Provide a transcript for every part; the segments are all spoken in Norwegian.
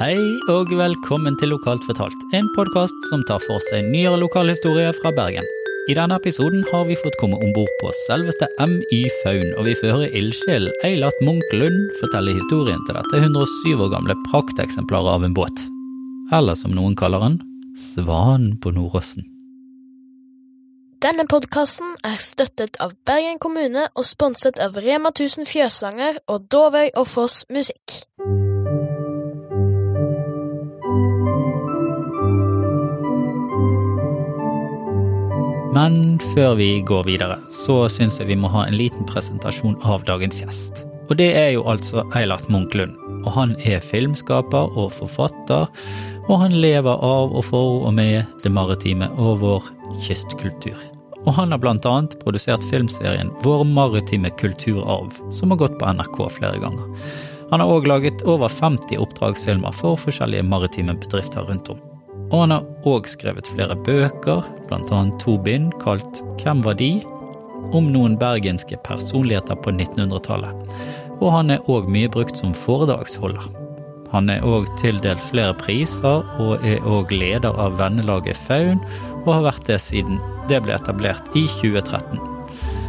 Hei og velkommen til Lokalt fortalt, en podkast som tar for seg nyere lokalhistorie fra Bergen. I denne episoden har vi fått komme om bord på selveste MY Faun, og vi får høre ildsjelen Eilert Munch Lund fortelle historien til dette 107 år gamle prakteksemplaret av en båt. Eller som noen kaller den, Svanen på Nordåsen. Denne podkasten er støttet av Bergen kommune og sponset av Rema 1000 Fjøsanger og Dovøy og Foss Musikk. Men før vi går videre, så syns jeg vi må ha en liten presentasjon av dagens gjest. Og det er jo altså Eilert Munch Lund. Og han er filmskaper og forfatter, og han lever av og for og med det maritime og vår kystkultur. Og han har blant annet produsert filmserien Vår maritime kulturarv, som har gått på NRK flere ganger. Han har òg laget over 50 oppdragsfilmer for forskjellige maritime bedrifter rundt om. Og han har òg skrevet flere bøker, annet to bind kalt Hvem var de? om noen bergenske personligheter på 1900-tallet. Og han er òg mye brukt som foredragsholder. Han er òg tildelt flere priser, og er òg leder av vennelaget Faun, og har vært det siden det ble etablert i 2013.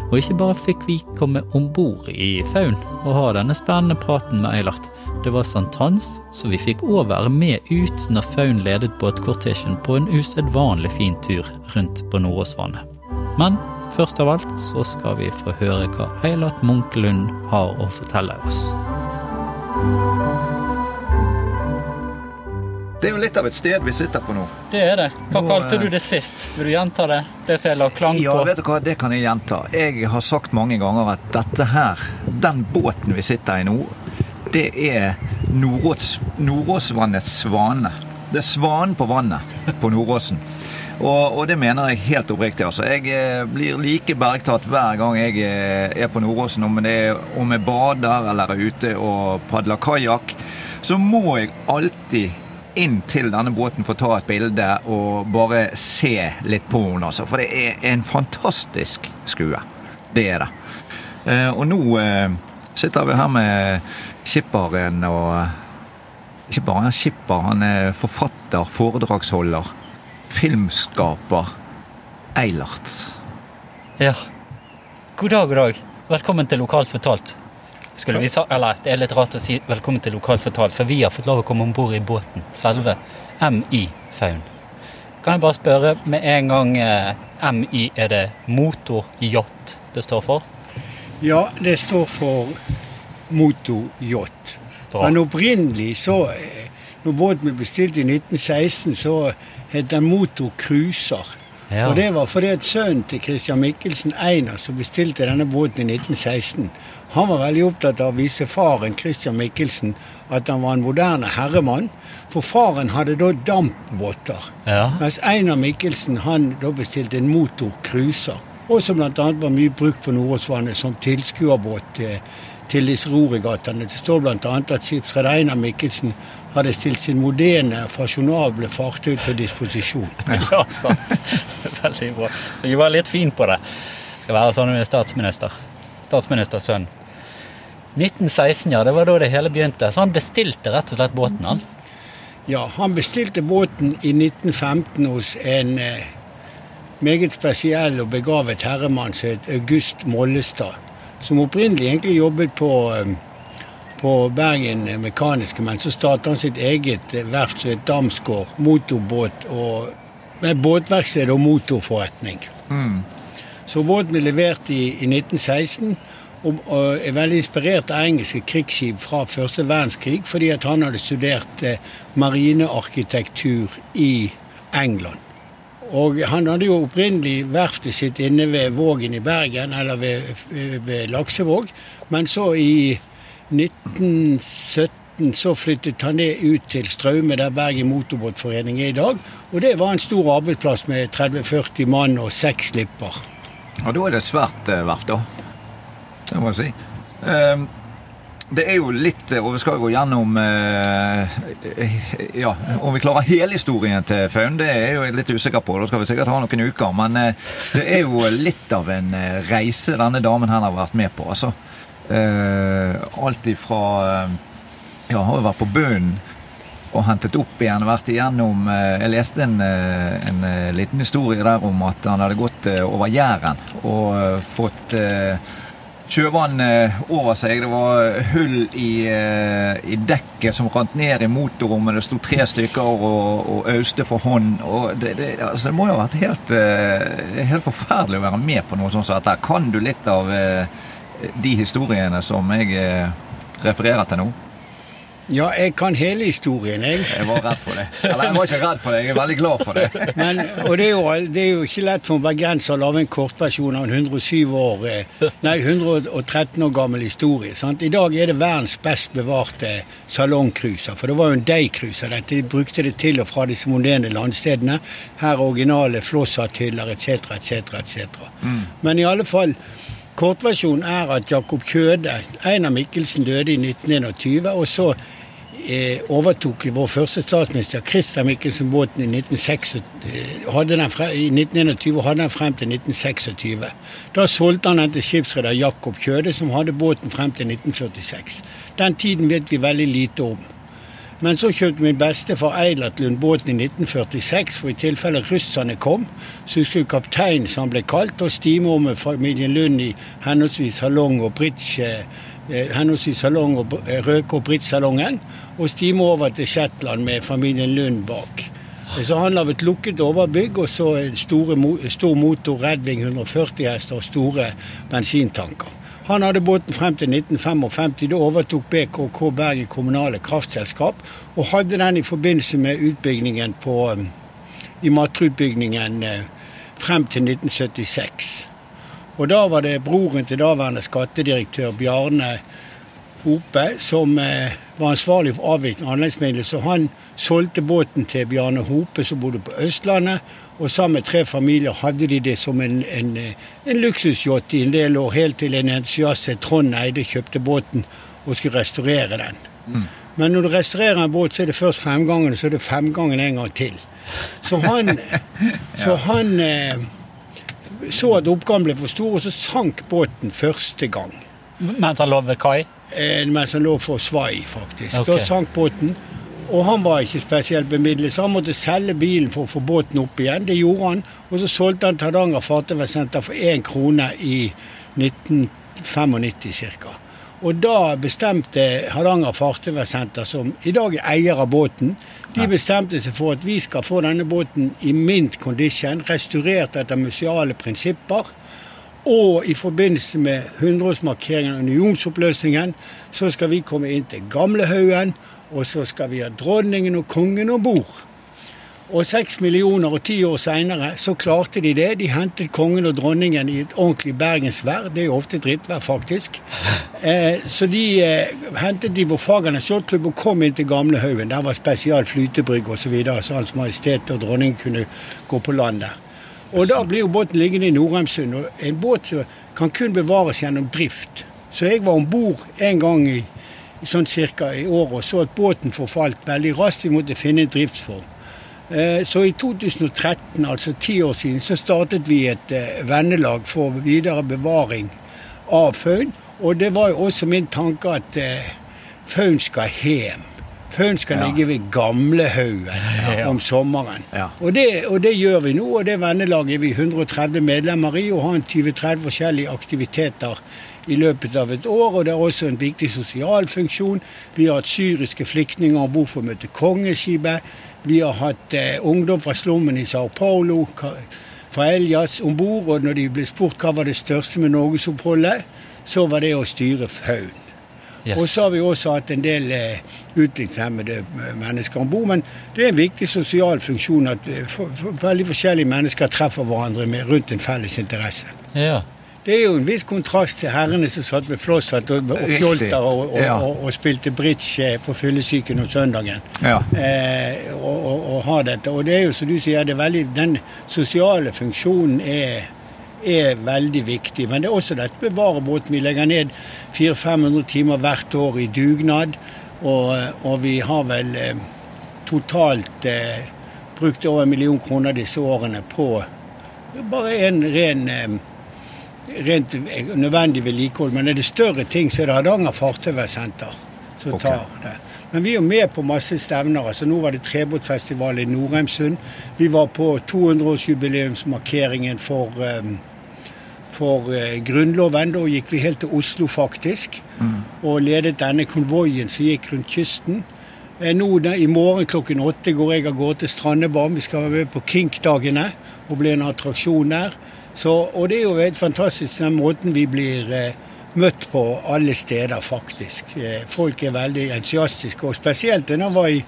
Og ikke bare fikk vi komme om bord i Faun og ha denne spennende praten med Eilert, det var sankthans, så vi fikk òg være med ut når Faun ledet båtkortesjen på en usedvanlig fin tur rundt på Nordåsvannet. Men først av alt så skal vi få høre hva Eilert Munkelund har å fortelle oss. Det er jo litt av et sted vi sitter på nå. Det er det. Hva Nå, kalte eh, du det sist? Vil du gjenta det? Det som jeg la klang på? Ja, vet du hva, det kan jeg gjenta. Jeg har sagt mange ganger at dette her, den båten vi sitter i nå, det er Nordås, Nordåsvannets svane. Det er svanen på vannet på Nordåsen. Og, og det mener jeg helt oppriktig. altså. Jeg eh, blir like bergtatt hver gang jeg eh, er på Nordåsen, om, er, om jeg bader eller er ute og padler kajakk. Så må jeg alltid inn til denne båten for å ta et bilde og bare se litt på henne. Altså. For det er en fantastisk skue. Det er det. Eh, og nå sitter vi her med skipperen og Ikke bare en skipper, han er forfatter, foredragsholder, filmskaper. Eilert. Ja. God dag, god dag. Velkommen til Lokalt fortalt. Skulle vi sa, eller Det er litt rart å si velkommen til Lokalt fortalt, for vi har fått lov å komme om bord i båten. Selve MI Faun. Kan jeg bare spørre med en gang eh, MI, er det motoryacht det står for? Ja, det står for motoryacht. Men opprinnelig så eh, Når båten ble bestilt i 1916, så het den motorcruiser. Ja. Og det var fordi at sønnen til Christian Michelsen, Einar, som bestilte denne båten i 1916, han var veldig opptatt av å vise faren Christian Michelsen at han var en moderne herremann. For faren hadde da dampbåter. Ja. Mens Einar Mikkelsen han da bestilte en motorcruiser. Og som bl.a. var mye brukt på Nordåsvannet som tilskuerbåt til, til disse rorigatene. Det står bl.a. at skipsredd Einar Mikkelsen hadde stilt sin moderne, fasjonable fartøy til disposisjon. ja, sant. Veldig bra. Så jeg var litt fin på det. Skal være sånn med er statsminister. Statsministers sønn. 1916, ja. Det var da det hele begynte. Så han bestilte rett og slett båten, han. Ja, han bestilte båten i 1915 hos en eh, meget spesiell og begavet herremann som het August Mollestad. Som opprinnelig egentlig jobbet på, eh, på Bergen Mekaniske, men så startet han sitt eget verft som het Damsgård. Motorbåt og med båtverksted og motorforretning. Så båten ble levert i, i 1916. Og, er veldig inspirert av engelske krigsskip fra første verdenskrig, fordi han hadde studert eh, marinearkitektur i England. Og han hadde jo opprinnelig verftet sitt inne ved Vågen i Bergen, eller ved, ved Laksevåg. Men så i 1917 så flyttet han det ut til Straume, der Bergen Motorbåtforening er i dag. Og det var en stor arbeidsplass med 30-40 mann og seks slipper. Og da er det svært eh, verft, da. Det må jeg si. Ehm, det er jo litt Og vi skal jo gå gjennom eh, Ja, om vi klarer hele historien til Faun, det er jeg jo litt usikker på. Da skal vi sikkert ha noen uker. Men eh, det er jo litt av en eh, reise denne damen her har vært med på. altså. Eh, alt ifra eh, Ja, har jo vært på bunnen og hentet opp igjen. Vært igjennom eh, Jeg leste en, eh, en eh, liten historie der om at han hadde gått eh, over Jæren og eh, fått eh, sjøvann eh, over seg. Det var hull i, eh, i dekket som rant ned i motorrommet. Det sto tre stykker og, og auste for hånd. Og det, det, altså, det må jo ha vært helt, eh, helt forferdelig å være med på noe sånt som dette. Kan du litt av eh, de historiene som jeg eh, refererer til nå? Ja, jeg kan hele historien, jeg. Jeg var redd for det. Eller jeg var ikke redd for det, jeg er veldig glad for det. Men, og det er, jo, det er jo ikke lett for en bergenser å lage en kortversjon av en 107 år, eh, nei, 113 år gammel historie. Sant? I dag er det verdens best bevarte salongcruiser. For det var jo en daycruiser. dette. De brukte det til og fra disse moderne landstedene. Her er originale flosshatthyller etc., etc., etc. Men i alle fall Kortversjonen er at Jakob Kjøde, Einar Mikkelsen, døde i 1921. Og så overtok vår første statsminister Christer Mikkelsen båten i 1926, eh, hadde den frem, i 1921 og hadde den frem til 1926. Da solgte han den til skipsreder Jakob Kjøde, som hadde båten frem til 1946. Den tiden vet vi veldig lite om. Men så kjøpte min bestefar Eilert Lund båten i 1946, for i tilfelle russerne kom, så skulle kapteinen, som han ble kalt, og stime med familien Lund i henholdsvis salong og bridge, eh, henholdsvis salong og eh, røke- og bridgesalongen, og stime over til Shetland med familien Lund bak. Så han om et lukket overbygg og så en store, stor motor, Redving 140 hester og store bensintanker. Han hadde båten frem til 1955. Da overtok BKK Bergen kommunale kraftselskap, og hadde den i forbindelse med utbyggingen på, i Matterutbyggingen eh, frem til 1976. Og da var det broren til daværende skattedirektør Bjarne Hope som eh, var ansvarlig for avvikling av anleggsmidler, så han solgte båten til Bjarne Hope, som bodde på Østlandet. Og sammen med tre familier hadde de det som en, en, eh, en luksusyacht i en del år, helt til en entusiast Trond Eide kjøpte båten og skulle restaurere den. Men når du restaurerer en båt, så er det først fem ganger, så er det fem ganger en gang til. Så han, så han eh, så at oppgaven ble for stor, og så sank båten første gang. Mens han lå ved kai? Eh, mens han lå for svai, faktisk. Okay. Da sank båten. Og han var ikke spesielt bemidlet, så han måtte selge bilen for å få båten opp igjen. Det gjorde han. Og så solgte han til Hardanger fartøysenter for én krone i 1995 ca. Og da bestemte Hardanger fartøysenter, som i dag er eier av båten, de bestemte seg for at vi skal få denne båten i mint condition, restaurert etter museale prinsipper. Og i forbindelse med 100-årsmarkeringen av unionsoppløsningen, så skal vi komme inn til Gamlehaugen, og så skal vi ha dronningen og kongen om bord. Og seks millioner og ti år seinere så klarte de det. De hentet kongen og dronningen i et ordentlig bergensvær. Det er jo ofte drittvær, faktisk. Eh, så de eh, hentet de på Fagernes yachtklubb og kom inn til Gamlehaugen. Der var spesial flytebrygg osv., så, videre, så Hans Majestet og dronningen kunne gå på land der. Og da blir jo båten liggende i Norheimsund. Og en båt som kan kun bevares gjennom drift. Så jeg var om bord en gang i, i sånn cirka i året og så at båten forfalt veldig raskt. Vi måtte finne en driftsform. Eh, Så i 2013, altså ti år siden, så startet vi et eh, vennelag for videre bevaring av faun. Og det var jo også min tanke at eh, faun skal hjem. Faun skal Ja. ligge ved Gamlehaugen Ja. om sommeren. Ja. Og, det, og det gjør vi nå, og det vennelaget er vi 130 medlemmer i, og har 20-30 forskjellige aktiviteter i løpet av et år. Og det er også en viktig sosial funksjon. Vi har hatt syriske flyktninger om bord for å møte kongeskipet. Vi har hatt eh, ungdom fra slummen i Sao Paulo, fra Elias om bord. Og når de ble spurt hva var det største med norgesoppholdet, så var det å styre faun. Yes. Og så har vi også hatt en del eh, utviklingshemmede eh, mennesker om bord. Men det er en viktig sosial funksjon at for, for, for, veldig forskjellige mennesker treffer hverandre med, rundt en felles interesse. Ja. Det er jo en viss kontrast til herrene som satt med flosshatt og, og kjolter og, og, Ja. og, spilte bridge på fyllesyken om søndagen. Ja. Eh, og, og, og ha dette. Og det er jo som du sier, det er veldig, den sosiale funksjonen er, er veldig viktig. Men det er også dette med båten. Vi legger ned 400-500 timer hvert år i dugnad. Og, og vi har vel eh, totalt eh, brukt over en million kroner disse årene på bare en ren eh, rent nødvendig vedlikehold. Men er det større ting, så er det Hardanger fartøysenter som okay. tar det. Men vi er med på masse stevner. altså Nå var det trebåtfestival i Norheimsund. Vi var på 200-årsjubileumsmarkeringen for, um, for uh, Grunnloven. Da gikk vi helt til Oslo, faktisk. Og ledet denne konvoien som gikk rundt kysten. Eh, Nå I morgen klokken åtte går jeg av gårde til Strandebarm. Vi skal være med på Kink-dagene og bli en attraksjon der. Så, og det er jo helt fantastisk den måten vi blir eh, møtt på alle steder, faktisk. Eh, folk er veldig entusiastiske, og spesielt når jeg var i,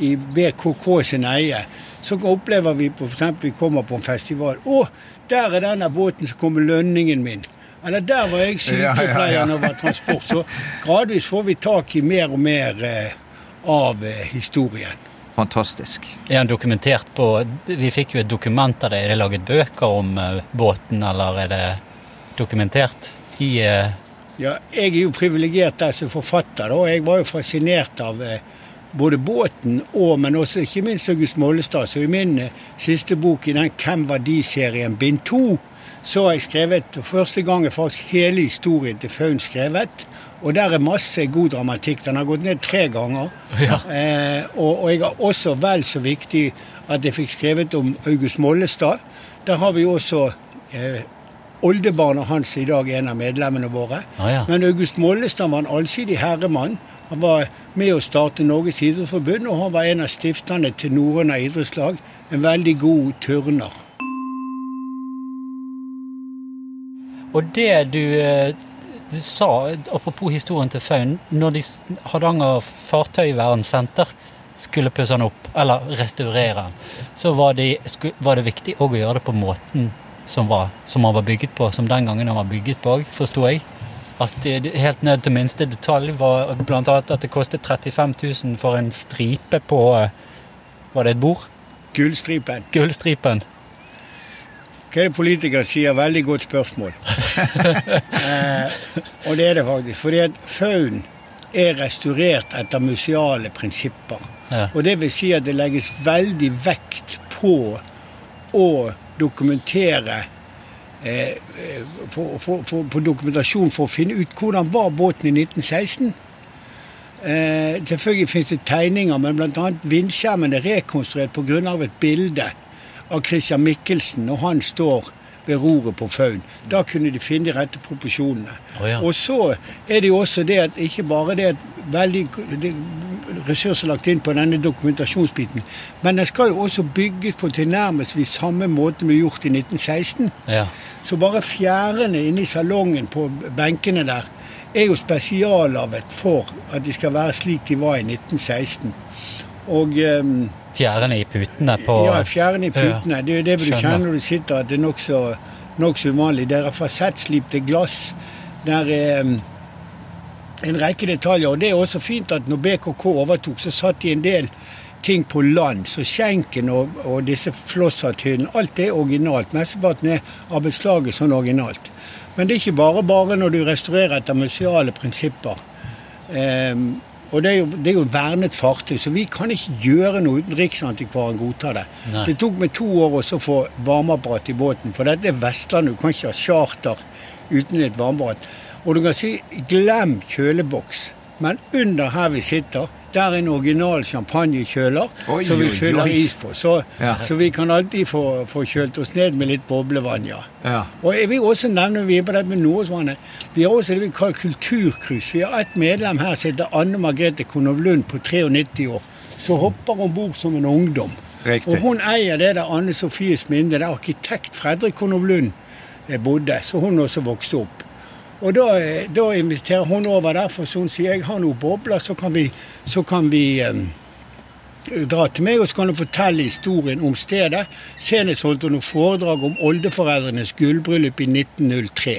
i BKK sin eie. Så opplever vi f.eks. vi kommer på en festival. Å, der er denne båten som kommer lønningen min. Eller der var jeg sykepleier det var transport. Så gradvis får vi tak i mer og mer eh, av historien. Fantastisk. Er han dokumentert på Vi fikk jo et dokument av det. Er det laget bøker om eh, båten, eller er det dokumentert i eh, Ja, jeg er jo privilegert der som forfatter, da. og Jeg var jo fascinert av eh, både båten og, men også ikke minst August Mollestad. Så i min siste bok i den Hvem var de-serien, bind to, så har jeg skrevet for første gang er faktisk hele historien til Faun skrevet. Og der er masse god dramatikk. Den har gått ned tre ganger. Eh, og, og jeg har også vel så viktig at jeg fikk skrevet om August Mollestad. Der har vi også eh, oldebarnet hans i dag en av medlemmene våre. Ah, ja. Men August Mollestad var en allsidig herremann. Han var med å starte Norges idrettsforbund, og han var en av stifterne til Norrøna idrettslag. En veldig god turner. Og det eh, du sa, apropos historien til Faun, når de Hardanger Fartøyvernsenter skulle pusse den opp, eller restaurere den, så var, de, var det viktig å gjøre det på måten som, var, som han var bygget på, som den gangen han var bygget på òg, forsto jeg. At det, det- helt ned til minste detalj var annet at det kostet 35 000 for en stripe på eh, Var det et bord? Gullstripen. Gullstripen. Hva er det politikere sier? Veldig godt spørsmål. eh, og det er det faktisk. Fordi at Faun er restaurert etter museale prinsipper. Ja. Og det vil si at det legges veldig vekt på å dokumentere eh, på dokumentasjon for å finne ut hvordan var båten i 1916. Eh, selvfølgelig finnes det tegninger, men bl.a. vindskjermen er rekonstruert pga. et bilde av Christian Michelsen når han står ved roret på Faun. Da kunne de finne de rette proporsjonene. Oh, ja. Og så er det jo også det at ikke bare det at veldig det, ressurser lagt inn på denne dokumentasjonsbiten, men den skal jo også bygges på tilnærmelsesvis samme måte vi gjort i 1916. Ja. Så bare fjærene inne i salongen på benkene der er jo spesiallaget for at de skal være slik de var i 1916. Og ehm, Fjærene i putene på ja, fjærene i putene. Det er jo det du Skjønner. kjenner når du sitter, at det er nokså nok uvanlig. Der er fasettslipte glass. Der er en rekke detaljer. Og det er også fint at når BKK overtok, så satt de en del ting på land. Så skjenken og, og disse flosshatthyllene, alt er originalt. Mesteparten er av beslaget sånn originalt. Men det er ikke bare bare når du restaurerer etter museale prinsipper. Ehm, og det er, jo, det er jo vernet fartøy, så vi kan ikke gjøre noe uten Riksantikvaren godtar det. Nei. Det tok meg to år også å få varmeapparat i båten, for dette er Vestlandet. Du kan ikke ha charter uten et varmeapparat. Og du kan si glem kjøleboks, men under her vi sitter, der er en original champagnekjøler som vi fyller is på. Så, Ja. så vi kan alltid få, få kjølt oss ned med litt boblevann, ja. Ja. Og jeg vil også nevne, vi er på dette med Nordåsvannet, vi har også det vi kaller kulturcruise. Vi har et medlem her som heter Anne Margrethe Konovlund på 93 år, som hopper om bord som en ungdom. Riktig. Og hun eier det der Anne Sofies minne, der arkitekt Fredrik Konov-Lund eh, bodde, så hun også vokste opp. Og da, da inviterer hun over der, for hun sier jeg har noen bobler, så kan vi, så kan vi um, dra til meg, og så kan du fortelle historien om stedet. Senest holdt hun noe foredrag om oldeforeldrenes gullbryllup i 1903.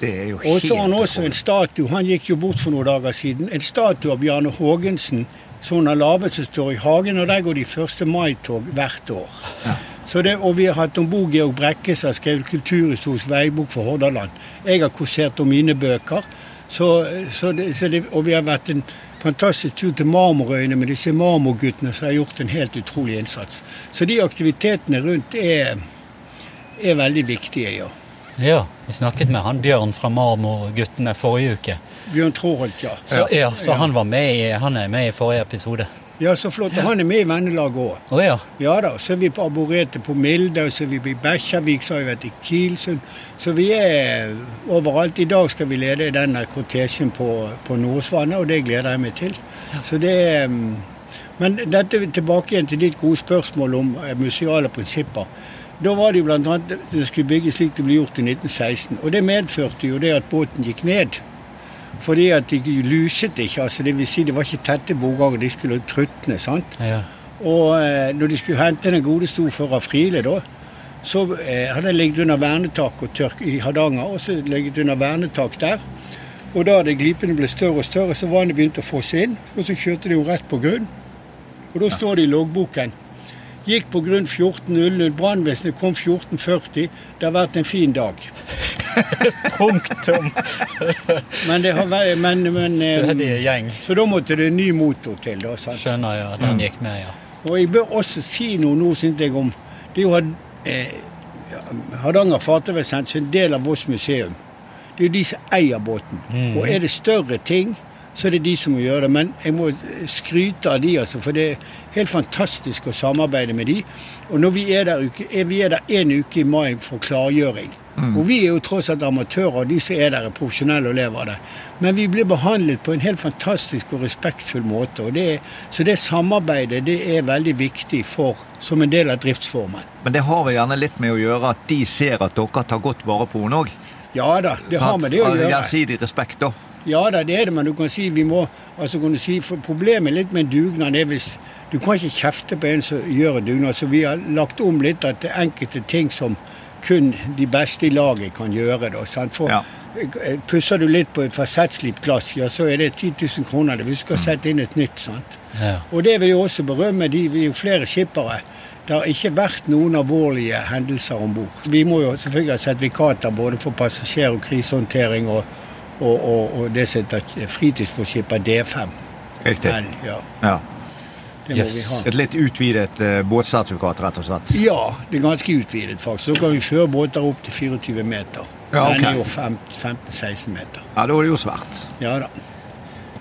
Det er jo Og så har han også en statue, han gikk jo bort for noen dager siden, en statue av Bjarne Haagensen som hun har laget som står i hagen, og der går de 1. mai-tog hvert år. Så det, og vi har hatt om bord Georg Brekke, som har skrevet kulturhistorisk veibok for Hordaland. Jeg har kursert om mine bøker. Så, så det, så det, og vi har vært en fantastisk tur til Marmorøyene med disse marmorguttene som har gjort en helt utrolig innsats. Så de aktivitetene rundt er, er veldig viktige, ja. Ja, vi snakket med han Bjørn fra Marmorguttene forrige uke. Bjørn Tråholt, ja. Så, ja. så Ja. han, var med i, han er med i forrige episode. Ja, så flott. Ja. Han er med i vennelaget òg. Oh, ja. Ja da, så er vi på Arboretet på Milde, og så er vi på Bekkjarvik, så har vi vært i Kilsund. Så vi er overalt. I dag skal vi lede denne kortesjen på, på Nordsvannet, og det gleder jeg meg til. Så det er mm, Men dette tilbake igjen til ditt gode spørsmål om eh, museale prinsipper. Da var det jo annet det skulle bygges slik det ble gjort i 1916. Og det medførte jo det at båten gikk ned. Fordi at de luset ikke. altså Det vil si det var ikke tette bordganger, de skulle trutne. sant? ja. Og eh, når de skulle hente den gode storfører Friele, da, så eh, hadde den ligget under vernetak og tørk i Hardanger, og så ligget under vernetak der. Og da det glipene ble større og større, så vannet begynte å fosse inn, og så kjørte de jo rett på grunn. Og da står det i loggboken Gikk på grunn 14.00, brannvesenet kom 14.40. Det har vært en fin dag. Punktum! Men det har vært men, men, Stødig Stødige gjeng. Så da måtte det ny motor til, da. sant? Skjønner at den gikk med, ja. Og jeg bør også si noe nå, synes jeg, om Det er jo eh, Hardanger fartøysenter en del av Voss museum. Det er jo de som eier båten. Og er det større ting, så er det de som må gjøre det. Men jeg må skryte av de, altså, for det er helt fantastisk å samarbeide med de. Og når vi er der, uke, vi er der en uke i mai for klargjøring. Og vi er jo tross alt amatører, og de som er der, er profesjonelle og lever av det. Men vi blir behandlet på en helt fantastisk og respektfull måte. Og det, er- så det samarbeidet det er veldig viktig for, som en del av driftsformen. Men det har vel gjerne litt med å gjøre at de ser at dere tar godt vare på henne òg. Ja da, det har med det å gjøre. Gjensidig respekt, da. Ja da, det er det, men du kan si vi må altså kan du si, for Problemet litt med dugnad er hvis Du kan ikke kjefte på en som gjør en dugnad, så vi har lagt om litt at det er enkelte ting som kun de beste i laget kan gjøre. Da, sant? For Ja. Pusser du litt på et fasettslipt glass, ja, så er det 10 000 kroner det, hvis du skal sette inn et nytt. sant? ja. Og det vil jeg også berømme. De, jo flere skippere. Det har ikke vært noen alvorlige hendelser om bord. Vi må jo selvfølgelig ha sertifikater både for passasjer- og krisehåndtering og, og, og, og det som heter fritidsbåtskipper D5. Riktig. Men, ja, Ja. Yes. Et litt utvidet uh, båtsertifikat, rett og slett. Ja, det er ganske utvidet, faktisk. Så kan vi føre båter opp til 24 meter. Ja, okay. Den er jo 15-16 meter. Ja, da er det jo svært. Ja da.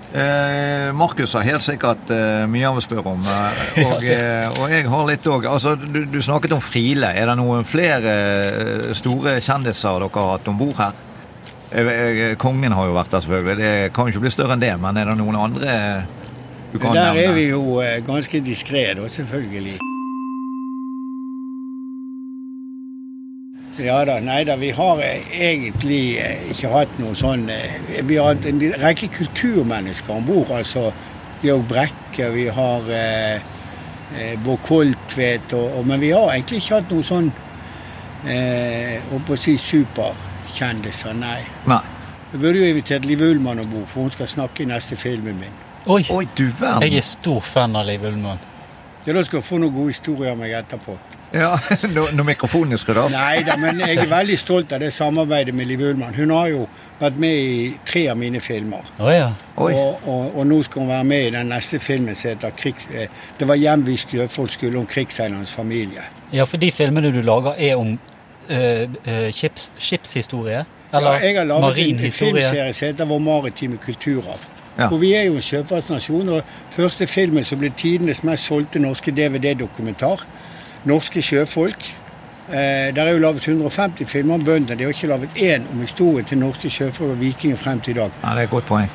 Eh, Markus har helt sikkert eh, mye han vil spørre om. eh, og, eh, og jeg har litt òg. Altså, du, du snakket om Friele. Er det noen flere eh, store kjendiser dere har hatt om bord her? Kongen har jo vært der, selvfølgelig. Det kan jo ikke bli større enn det. Men er det noen andre du kan Der nevne? er vi jo eh, ganske diskré, da, selvfølgelig. Ja da, nei da, vi har eh, egentlig eh, ikke hatt noe sånn Vi har hatt en rekke kulturmennesker om bord. Altså Georg Brekke, vi har eh, Bård Koltvedt og, og Men vi har egentlig ikke hatt noe sånn eh, å si superkjendiser, nei. Nei. Jeg burde jo invitert Liv Ullmann om bord, for hun skal snakke i neste filmen min. Oi! Oi, du verden! Jeg er stor fan av Liv Ullmann. Ja, Da skal du få noen gode historier om meg etterpå. Ja, når, når mikrofonen skrur av? Nei da, men jeg er veldig stolt av det samarbeidet med Liv Ullmann. Hun har jo vært med i tre av mine filmer. Oh, ja. Oi. Og, og, og nå skal hun være med i den neste filmen som heter krigs, eh, Det var 'Hjemvik sjøfolk skulle' om krigsseilernes familie. Ja, for de filmene du lager, er om eh, eh, skips, skipshistorie? Eller ja, jeg har laget marin en, filmserie som heter 'Vår maritime kulturarv'. Ja. For vi er jo en sjøfartsnasjon, og første filmen som ble tidenes mest solgte norske DVD-dokumentar, 'Norske sjøfolk'. Eh, der er jo laget 150 filmer om bøndene. De har ikke laget én om historien til norske sjøfolk og vikinger frem til i dag. Ja, det er et godt poeng.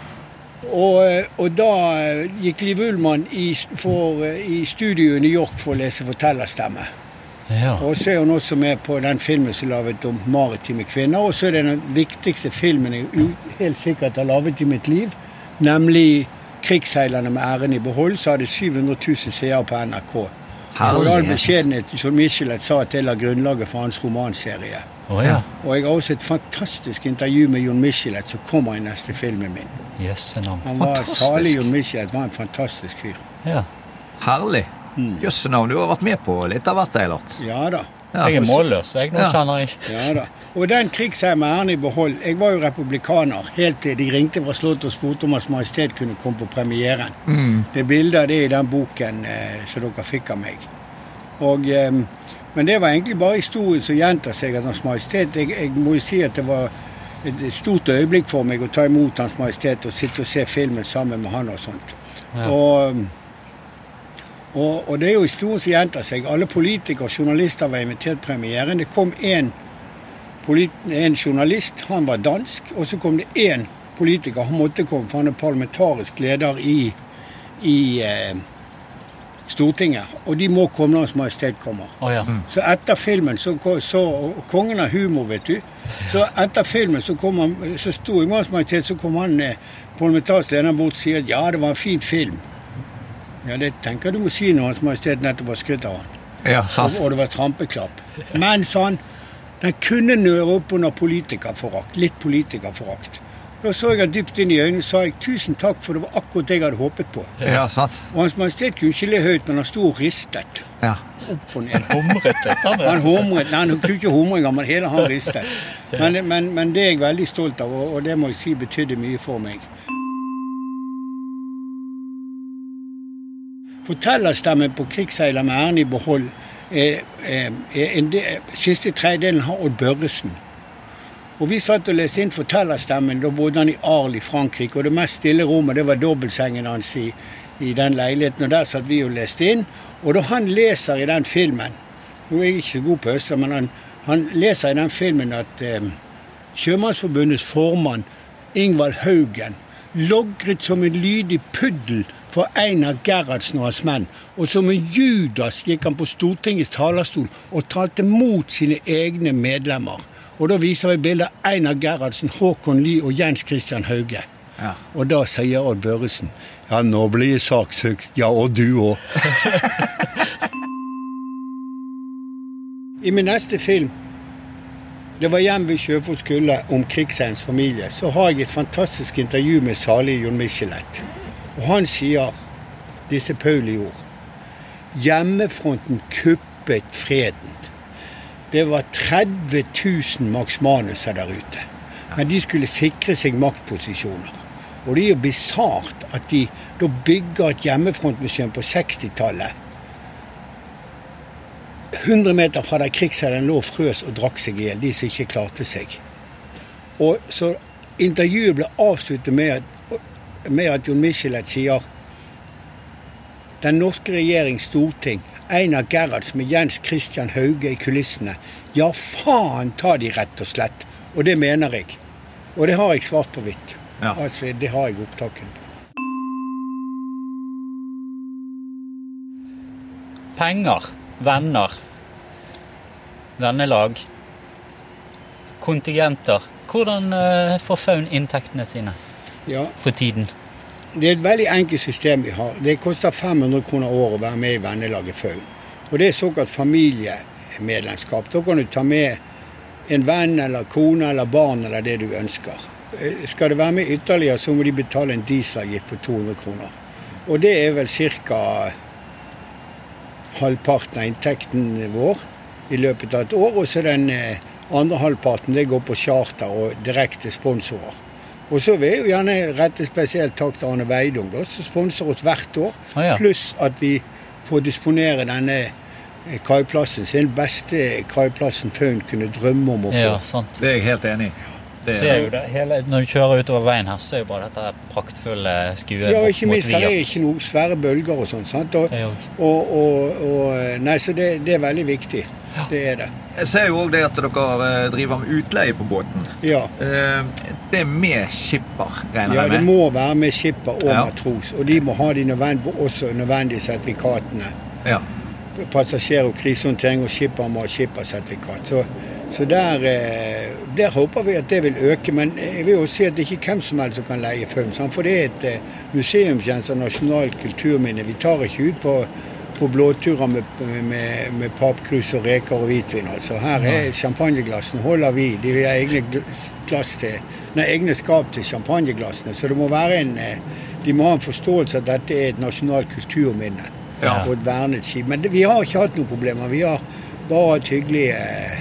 Og, eh, og da eh, gikk Liv Ullmann i, for, eh, i studio i New York for å lese fortellerstemme. Ja. Og så er hun også med på den filmen som er laget om maritime kvinner. Og så er det den viktigste filmen jeg helt sikkert har laget i mitt liv, nemlig 'Krigsseilerne med æren i behold', så hadde 700 000 seere på NRK. Og i all beskjedenhet, som Michelet sa at det la grunnlaget for hans romanserie. Oh, ja. Og jeg har også et fantastisk intervju med Jon Michelet, som kommer i neste filmen min. Yes. Han var Fantastisk. Salig Jon Michelet var en fantastisk fyr. Ja. Herlig. Mm. Jøsse navn, du har vært med på litt av hvert, Eilert. Ja da. Ja. Jeg er målløs, jeg. Nå Ja. kjenner jeg Ja da. Og den krigsheimen med æren i behold Jeg var jo republikaner helt til de ringte fra Slottet og spurte om Hans Majestet kunne komme på premieren. Det er bilder av det i den boken eh, som dere fikk av meg. Og, eh, Men det var egentlig bare historien som gjentar seg at Hans Majestet. Jeg, jeg må jo si at det var et stort øyeblikk for meg å ta imot Hans Majestet og sitte og se filmen sammen med han og sånt. Ja. Og, og, og det er jo historien som gjentar seg. Alle politikere og journalister var invitert premieren. Det kom én en journalist, han var dansk. Og så kom det én politiker, han måtte komme, for han er parlamentarisk leder i, i eh, Stortinget. Og de må komme når Hans Majestet kommer. Oh, ja. Så etter filmen så, så Kongen har humor, vet du. Så etter filmen så kom han, så sto i Hans Majestet, så kom han eh, parlamentarisk leder bort og sier at ja, det var en fin film. Ja, det tenker jeg du må si når Hans Majestet nettopp har skutt av han. Ja, sant. og det var trampeklapp. Men, sånn, han, den kunne nøre opp under politikerforakt. Litt politikerforakt. Da så jeg han dypt inn i øynene og sa jeg, tusen takk, for det var akkurat det jeg hadde håpet på. Ja, sant. Og Hans Majestet kunne ikke le høyt, men han sto og ristet. Ja. Opp og ned. Humret litt, han. Han humret, nei, han kunne ikke humre engang, men hele han ristet. Men, men, men det er jeg veldig stolt av, og, og det må jeg si betydde mye for meg. Fortellerstemmen på 'Krigsseiler med æren i behold' er, er, er del, siste tredjedelen har Odd Børresen. Og Vi satt og leste inn fortellerstemmen. Da bodde han i Arl i Frankrike. Og det mest stille rommet det var dobbeltsengen hans i, i den leiligheten. Og Der satt vi og leste inn. Og da han leser i den filmen Nå er jeg ikke så god på øster, men han, han leser i den filmen at eh, Sjømannsforbundets formann Ingvald Haugen logret som en lydig puddel for Einar Gerhardsen og hans menn. Og som en Judas gikk han på Stortingets talerstol og talte mot sine egne medlemmer. Og da viser vi bildet av Einar Gerhardsen, Håkon Lie og Jens Christian Hauge. Ja. Og da sier Odd Børresen ja, nå blir det saksøk. Ja, og du òg. I min neste film, det var 'Hjem ved Sjøfots kulde' om krigsseilens familie, så har jeg et fantastisk intervju med salige Jon Michelet. Og han sier disse Pauli-ord. Hjemmefronten kuppet freden. Det var 30 000 Max Manuser der ute. Men de skulle sikre seg maktposisjoner. Og det er jo bisart at de da bygger et hjemmefrontmuseum på 60-tallet 100 meter fra der krigsseileren lå frøs og drakk seg i hjel, de som ikke klarte seg. Og så Intervjuet ble avsluttet med at, med at Jon Michelet sier Den norske regjering, storting, Einar Gerhardsen med Jens Christian Hauge i kulissene. Ja, faen ta de, rett og slett. Og det mener jeg. Og det har jeg svart på hvitt. Ja. Altså, det har jeg opptaken på. Penger, venner, vennelag, kontingenter. Hvordan eh, får Faun inntektene sine Ja, for tiden? Det er et veldig enkelt system vi har. Det koster 500 kroner året å være med i vennelaget Faun. Og det er såkalt familiemedlemskap. Da kan du ta med en venn eller kone eller barn eller det du ønsker. Eh, Skal det være med ytterligere, så må de betale en dieselavgift på 200 kroner. Og det er vel ca. halvparten av inntekten vår i løpet av et år. Og så den eh, andre halvparten det går på charter og direkte sponsorer. Og så vil jeg jo gjerne rette spesielt takk til Arne Veidung, da, som sponser oss hvert år. Ah, ja. Pluss at vi får disponere denne kaiplassen. Den beste kaiplassen Faun kunne drømme om å få. Ja, sant. Det er jeg helt enig i. Det Så er jo det hele, når du kjører utover veien her, så er jo bare dette praktfulle skuet Ja, ikke mot minst, det er ikke noen svære bølger og sånn. sant? Og, er og, og, nei, så det, det er veldig viktig. Det er det. Jeg ser jo òg det at dere eh, driver med utleie på båten. Ja. Eh, Det er med skipper, regner jeg med? Ja, det må være med skipper og Ja. matros. Og de må ha de nødvendige, også nødvendige sertifikatene. Ja. Passasjer- og krisehåndtering og skipper må ha skippersertifikat. Så, så der, eh, der håper vi at det vil øke. Men jeg vil jo si at det er ikke hvem som helst som kan leie Faun. For det er et museumstjeneste av nasjonalt kulturminne. Vi tar ikke ut på, på blåturer med, med, med papkrus og reker og hvitvin. altså. Her er champagneglassene holder vi. De har egne, til, nei, egne skap til champagneglassene. Så det må være en, eh, de må ha en forståelse at dette er et nasjonalt kulturminne Ja. og et vernet skip. Men det, vi har ikke hatt noen problemer. Vi har bare hatt hyggelige, eh,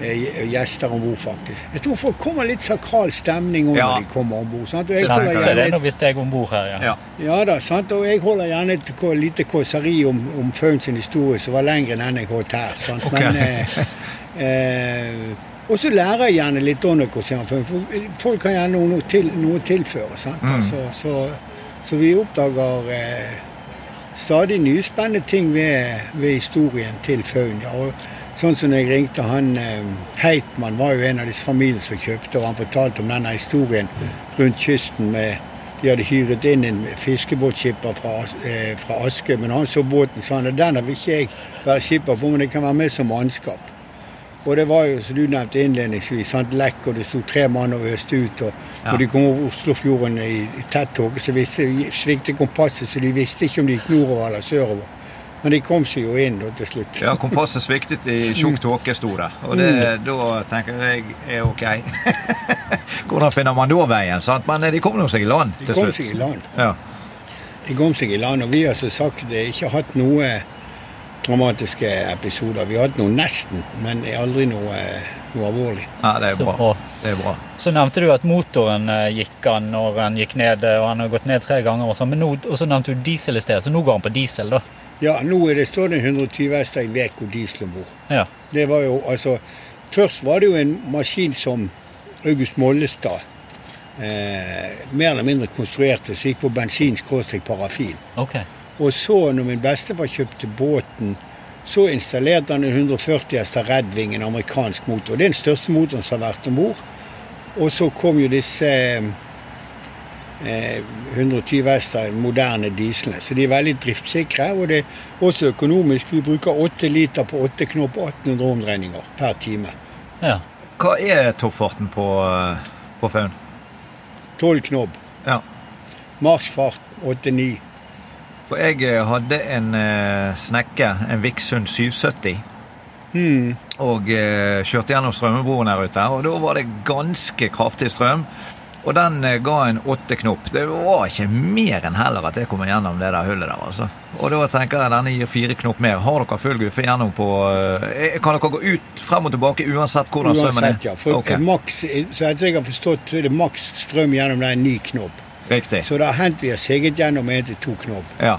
gjester om bord, faktisk. Jeg tror folk kommer litt sakral stemning om Ja. når de kommer om bord. Det jeg holder det når vi steg er om bord her, ja. Ja. ja da, sant? og jeg holder gjerne et lite kåseri om, om Faun historie som var lengre enn jeg holdt her. Sant? Okay. Men, eh, eh, og så lærer jeg gjerne litt om han, for folk har gjerne noe, til, noe å tilføre. Sant? Mm. Altså, så, så vi oppdager eh, stadig nye spennende ting ved, ved historien til Faun. Ja. Og sånn som jeg ringte han eh, Heitmann, var jo en av disse familiene som kjøpte, og han fortalte om denne historien rundt kysten med de hadde hyret inn en fiskebåtskipper fra, eh, fra Askøy, men han så båten sa han, den vil ikke jeg være skipper for, men jeg kan være med som mannskap. Og det var jo, som du nevnte innledningsvis, sant, lekk, og det sto tre mann og øste ut. Og Ja. når de kom over Oslofjorden i, i tett tåke, så visste, sviktet kompasset, så de visste ikke om de gikk nordover eller sørover. Men de kom seg jo inn da til slutt. Ja, kompasset sviktet i tjukk tåke, sto det. Og det, da tenker jeg er ok. Hvordan finner man da veien? sant? Men de kom nå seg i land De til kom slutt. seg i land. Ja. De kom seg i land, og vi har som sagt eh, ikke hatt noe dramatiske episoder. Vi har hatt noe nesten, men aldri noe, noe alvorlig. ja, det er Så bra. bra. Det er bra. Så nevnte du at motoren eh, gikk an når han gikk ned, eh, og han har gått ned tre ganger. Og så, men nå, og så nevnte du diesel i sted, så nå går han på diesel, da. Ja, nå er det, står det en 120 hester i Veko diesel om bord. Ja. Det var jo, altså, Først var det jo en maskin som August Mollestad eh, mer eller mindre konstruerte, som gikk på bensin-parafin. Okay. Og så, når min bestefar kjøpte båten, så installerte han en 140 hester Redwing, en amerikansk motor. Det er den største motoren som har vært om bord. Og så kom jo disse eh, 120 hester moderne dieslene. Så de er veldig driftssikre, og det er også økonomisk. Vi bruker 8 liter på 8 knop og 1800 omdreininger per time. Ja. Hva er toppfarten på, eh, på Faun? 12 knobb. Ja. Marsfart 8-9. For jeg eh, hadde en eh, snekke, en Vixund 770, Hmm. og eh, kjørte gjennom strømmebroen her ute. Og da var det ganske kraftig strøm. Og den eh, ga en åtte knop. Det var ikke mer enn heller at jeg kom gjennom det der hullet der. altså. Og da tenker jeg denne gir fire knop mer. Har dere full guffe gjennom på eh, Kan dere gå ut frem og tilbake uansett hvordan strømmen er? Uansett, ja. For okay. maks, så etter jeg har forstått, så er det maks strøm gjennom der ni knop. Riktig. Så det har hendt vi har seget gjennom én til to knop. Ja.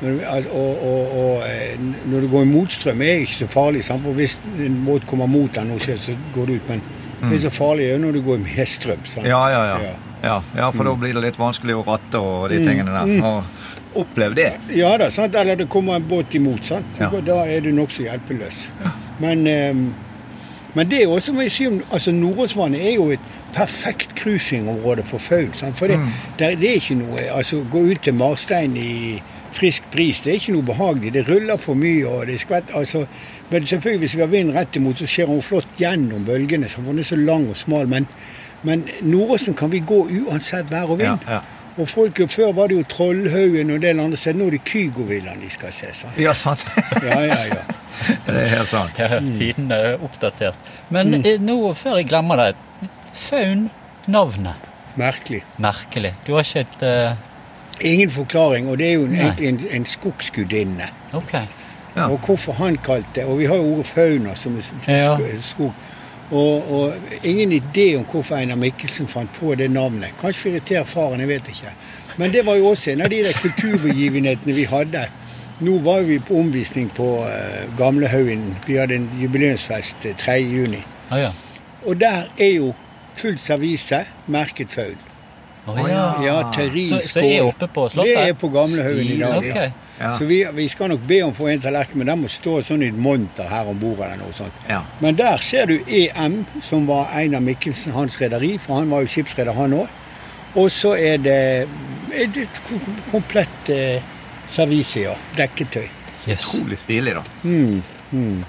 Når, altså, og, og, og eh, når det går i motstrøm, er det ikke så farlig. Sant? For hvis en båt kommer mot den, så går det ut. Men det er så farlig når du går med? Mm. Ja, ja, ja. Ja. ja, ja for da blir det litt vanskelig å ratte og de tingene der. Og opplev det. Ja da, sant? eller det kommer en båt imot. Sant? Da er du nokså hjelpeløs. Men, eh, men det er også, må jeg si, altså Nordåsvannet er jo et perfekt cruisingområde for faun. For det, der, det er ikke noe altså Gå ut til Marstein i frisk bris, det er ikke noe behagelig. Det ruller for mye, og det skvetter altså, men selvfølgelig Hvis vi har vind rett imot, så skjer hun flott gjennom bølgene. så Hun er så lang og smal. Men, men Nordåsen kan vi gå uansett vær og vind. Ja, ja. Og folk, Før var det jo Trollhaugen og en del andre steder. Nå er det Kygovillaen de skal se. sant? Ja, sant. Ja, ja, ja. Det er helt sant. Ja, Tiden er oppdatert. Men eh, nå, før jeg glemmer det, Faun, navnet. Merkelig. Merkelig. Du har ikke et uh... Ingen forklaring, og det er jo en, en, en skogsgudinne. Ok. Ja. Og hvorfor han kalte det Og vi har jo ordet fauna som Ja. skog. Og, og ingen idé om hvorfor Einar Mikkelsen fant på det navnet. Kanskje for å irritere faren, jeg vet ikke. Men det var jo også en av de der kulturbegivenhetene vi hadde. Nå var vi på omvisning på uh, Gamlehaugen. Vi hadde en jubileumsfest eh, 3. juni. Ah, ja. Og der er jo fullt servise merket faun. Å, ja. Ja, Så, så er oppe på Slottet? Det er på Gamlehaugen i dag. Ok. ja. Ja. Så vi, vi skal nok be om å få en tallerken, men den må stå sånn i et monter her om bord. eller noe sånt. Ja. Men der ser du EM, som var Einar Mikkelsen, hans rederi, for han var jo skipsreder, han òg. Og så er det et, et komplett eh, servise, ja. Dekketøy. Yes. Utrolig stilig, da. Mm, mm.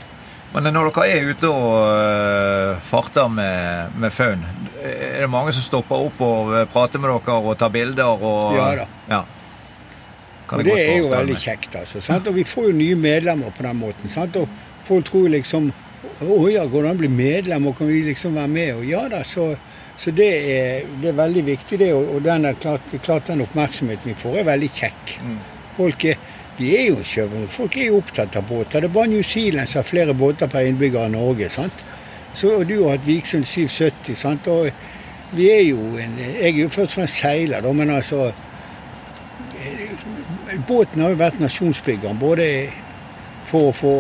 Men når dere er ute og øh, farter med, med faun, er det mange som stopper opp og øh, prater med dere og tar bilder? Og, Ja da. Ja. Og det er jo veldig kjekt, altså. Sant? Og vi får jo nye medlemmer på den måten. Sant? Og folk tror liksom Å ja, går det an å bli medlem, og kan vi liksom være med? Og ja da, så, så det, er, det er veldig viktig, det. Og, og den klart, klart den oppmerksomheten vi får, er veldig kjekk. Mm. Folk er, de er jo sjø- folk er jo opptatt av båter. Det er bare New Zealand som har flere båter per innbygger enn Norge. sant? Så, og du har hatt Viksund 770, sant. Og vi er jo en Jeg er jo først og fremst seiler, da, men altså Båten har jo vært nasjonsbyggeren. både for å få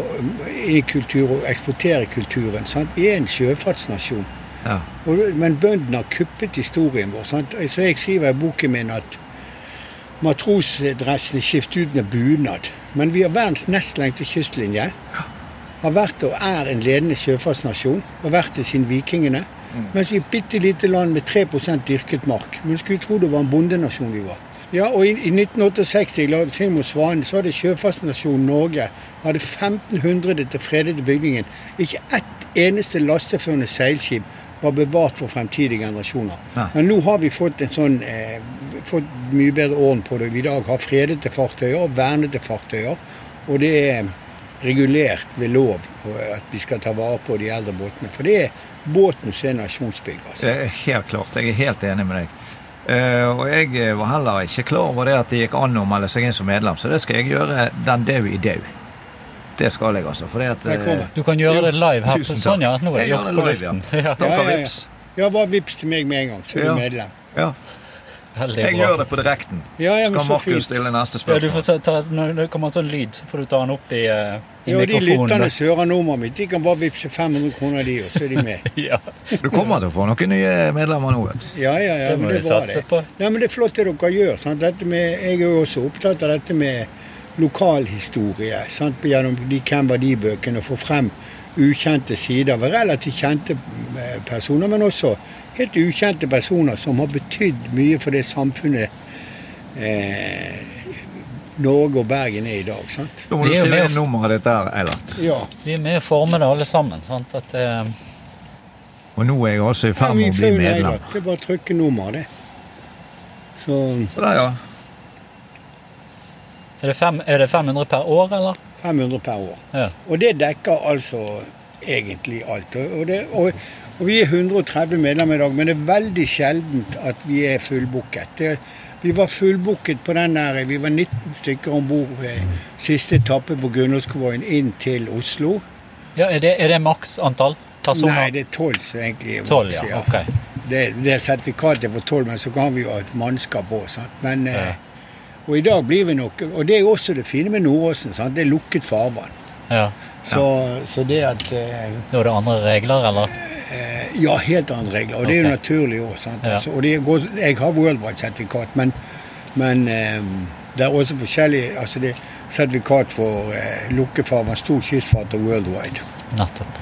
inn i kultur og eksportere kulturen. Sant? Vi er en sjøfartsnasjon. Ja. Men bøndene har kuppet historien vår. Sant? Så jeg skriver i boken min at matrosdressene skiftet ut med bunad. Men vi har verdens nest lengste kystlinje. Har vært og er en ledende sjøfartsnasjon. Har vært det siden vikingene. Mens vi er et bitte lite land med 3 dyrket mark. Men skulle tro det var en bondenasjon vi var. Ja, og i, i 1968 jeg lagde film Svanen, så hadde sjøfartsnasjonen Norge hadde 1500 til fredede bygningen. Ikke ett eneste lasteførende seilskip var bevart for fremtidige generasjoner. Nei. Men nå har vi fått, en sånn, eh, fått mye bedre orden på det. Vi i dag har fredede fartøyer og vernede fartøyer. Og det er regulert ved lov at vi skal ta vare på de eldre båtene. For det er båten som er nasjonsbygger. Altså. Helt klart. Jeg er helt enig med deg. Eh, og jeg eh, var heller ikke klar over det at det gikk an å melde seg inn som medlem, så det skal jeg gjøre den dau i dau. Det skal jeg, altså. For det at, eh, Du kan gjøre det live her. Tusen takk. Sånn, ja. Nå er Jeg gjør det live, ja. Ja. Ja, ja, ja. vips. Ja, bare vips til meg med en gang, så er Ja. du medlem. Ja, Veldig jeg bra. gjør det på direkten. Ja, ja, Skal Markus stille neste Ja, du får spørsmål? ta, når det kommer en sånn lyd, så får du ta den opp i, uh, i Ja, de mikrofonen. lytterne som hører nummeret mitt, de kan bare vippse 500 kroner, de, og så er de med. Ja. Du kommer til å få noen nye medlemmer nå, vet du. Ja, ja, ja, Det men det er det. på. Nei, men det er flott det dere gjør. Sant? Dette med, jeg er jo også opptatt av dette med lokalhistorie. Sant? Gjennom de Hvem var de-bøkene. Få frem ukjente sider ved relativt kjente eh, personer, men også helt ukjente personer som har betydd mye for det samfunnet eh, Norge og Bergen er i dag. Sant? Da må du stille med inn nummeret ditt der, Eilert. Ja. Vi er med å forme det alle sammen. sant? At, eh, Og nå er jeg også i ferd med å bli medlem. Eilert. Det er bare å trykke nummer, det. Så Så der, ja. er, det fem, er det 500 per år, eller? 500 per år. Ja. Og det dekker altså egentlig alt. Og, det, og, og vi er 130 medlemmer i dag, men det er veldig sjeldent at vi er fullbooket. Vi var fullbooket på den der Vi var 19 stykker om bord siste etappe på Gunnlågskonvoien inn til Oslo. Ja, Er det, er det maks antall personer? Nei, det er tolv som egentlig er 12, maks, ja. Ok. Det, det er sertifikatet for tolv, men så kan vi jo ha et mannskap òg. Men eh, Og i dag blir vi nok Og det er jo også det fine med Nordåsen. Sant? Det er lukket farvann. Ja. Så, så det at eh, Da er det andre regler, eller? Eh, Ja, helt andre regler. Og det er jo naturlig òg. Ja. Altså, og det går, jeg har worldwide-sertifikat, men, men eh, det er også forskjellig altså det er sertifikat for eh, lukkefarvann, stor kystfart og worldwide. Nettopp.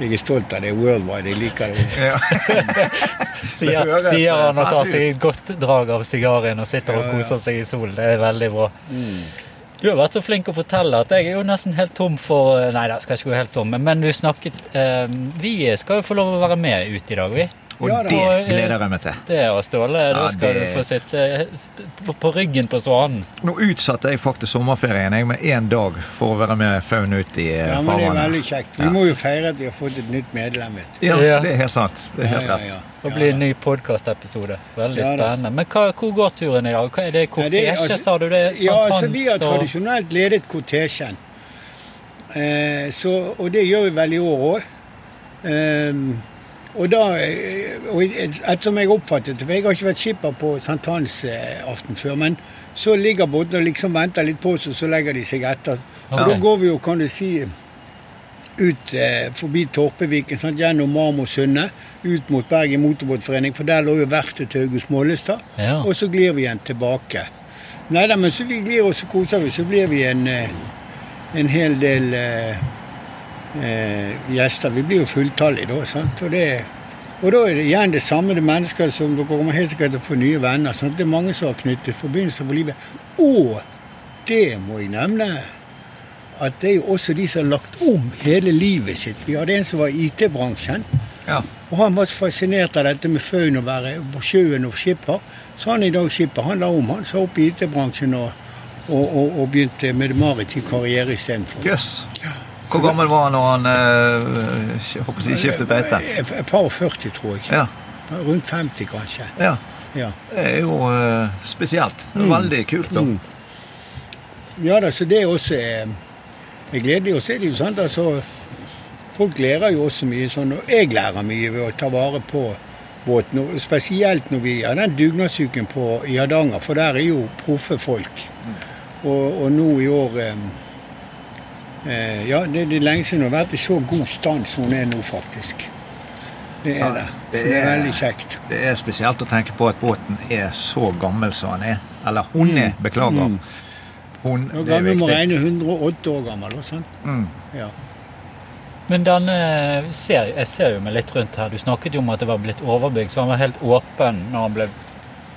Jeg er stolt av det. Worldwide, jeg liker det. ja. Sier, sier han og tar seg et godt drag av sigaren og sitter og koser seg i solen. Det er veldig bra. Mm. Du har vært så flink å fortelle at jeg er jo nesten helt tom for Nei da, skal ikke gå helt tom, men- men du snakket eh, Vi skal jo få lov å være med ut i dag, vi. Og Ja, det gleder jeg meg til. Det og Ståle, da Ja, skal det- du få sitte eh, på- ryggen på svanen. Nå utsatte jeg faktisk sommerferien jeg med én dag for å være med faun ut i eh, Ja, men det er veldig kjekt. Vi Ja. må jo feire at vi har fått et nytt medlem. vet du. Ja, Ja. det er helt sant. Det er helt ja, rett. ja. Det Ja, blir en da. ny podkastepisode. Veldig Ja, spennende. Men hva, hvor går turen i dag? Hva er det kortesje, altså- sa du? Det Sant Ja, altså vi har tradisjonelt ledet kortesjen. Eh, og det gjør vi vel i år òg. Eh, og da eh, og Ettersom jeg oppfattet det, for jeg har ikke vært skipper på sankthansaften før, men så ligger båtene og liksom venter litt på oss, og så legger de seg etter. Og da går vi jo, kan du si, ut eh, forbi Torpeviken, sant, gjennom Marmorsundet, ut mot Bergen Motorbåtforening, for der lå jo verftet til August Mollestad. Ja. Og så glir vi igjen tilbake. Nei da, men så vi glir og så koser vi, så blir vi en, eh, en hel del eh, eh, gjester. Vi blir jo fulltallige da, sant. Og, det, og da er det igjen det samme, det er mennesker som dere kommer helt sikkert til å få nye venner. Sant? Det er mange som har knyttet forbindelser for livet. Og det må jeg nevne at det er jo også de som har lagt om hele livet sitt. Vi hadde en som var i IT-bransjen. Ja. Og han var så fascinert av dette med faun og være på sjøen og skipper. Så han i dag skipper. Han la om, han sa opp i IT-bransjen og, og, og, og begynte med maritim karriere istedenfor. Jøss. Hvor gammel var han når han eh, håper si, skiftet beite? Et et par og 40, tror jeg. Ja. Rundt 50, kanskje. ja. Ja, Det er jo eh, spesielt. Veldig kult. da. Mm. ja da, så det er også eh, er gledelig. Og så er det jo sant, altså folk lærer jo også mye sånn, og jeg lærer mye ved å ta vare på båten. Og spesielt når vi har den dugnadsuken på i Hardanger, for der er jo proffe folk. Og, og nå i år eh, eh, Ja, det, det er lenge siden hun har vært i så god stand som hun er nå, faktisk. Det er Ja, det. det Så det er er- veldig kjekt. Det er spesielt å tenke på at båten er så gammel som den er. Eller hun er, beklager. Mm. Hun, det er gammel må viktig. regne 108 år gammel. Også, sant? Mm. Ja. Men denne ser, jeg ser jo meg litt rundt her. Du snakket jo om at det var blitt overbygd, så han var helt åpen når han ble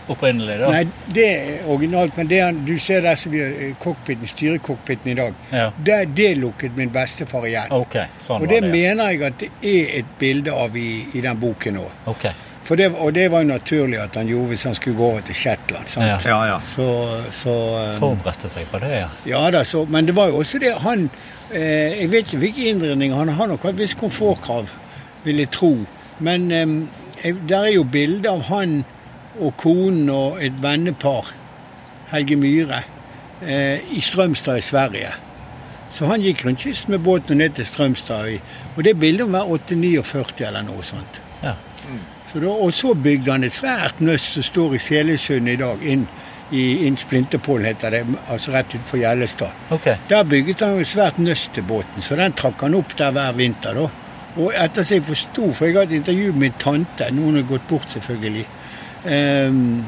opprinnelig. da. Nei, det er originalt, men det han, du ser der som vi har eh, cockpiten, styrecockpiten i dag, Ja. det, det lukket min bestefar igjen. Okay, sånn Og det det. mener jeg at det er et bilde av i, i den boken. Ok, For det, og det var jo naturlig at han gjorde hvis han skulle gå over til Shetland. sant? Ja. Ja, ja. Så, så um, Forberedte seg på det, ja. Ja da, så, men det var jo også det han eh, Jeg vet ikke hvilke innredninger han har nok et visst komfortkrav, vil jeg tro. Men eh, der er jo bilde av han og konen og et vennepar, Helge Myhre, eh, i Strømstad i Sverige. Så han gikk rundt kysten med båten ned til Strømstad. Og det bildet være 849 eller noe sånt. ja. Så da, og så bygde han et svært nøst som står i Selesund i dag, inn i inn Splinterpollen heter det, altså rett utenfor Gjellestad. Okay. Der bygget han et svært nøst til båten, så den trakk han opp der hver vinter. da. Og etter som jeg forsto, for jeg har et intervju med min tante, noen har gått bort selvfølgelig. Ehm,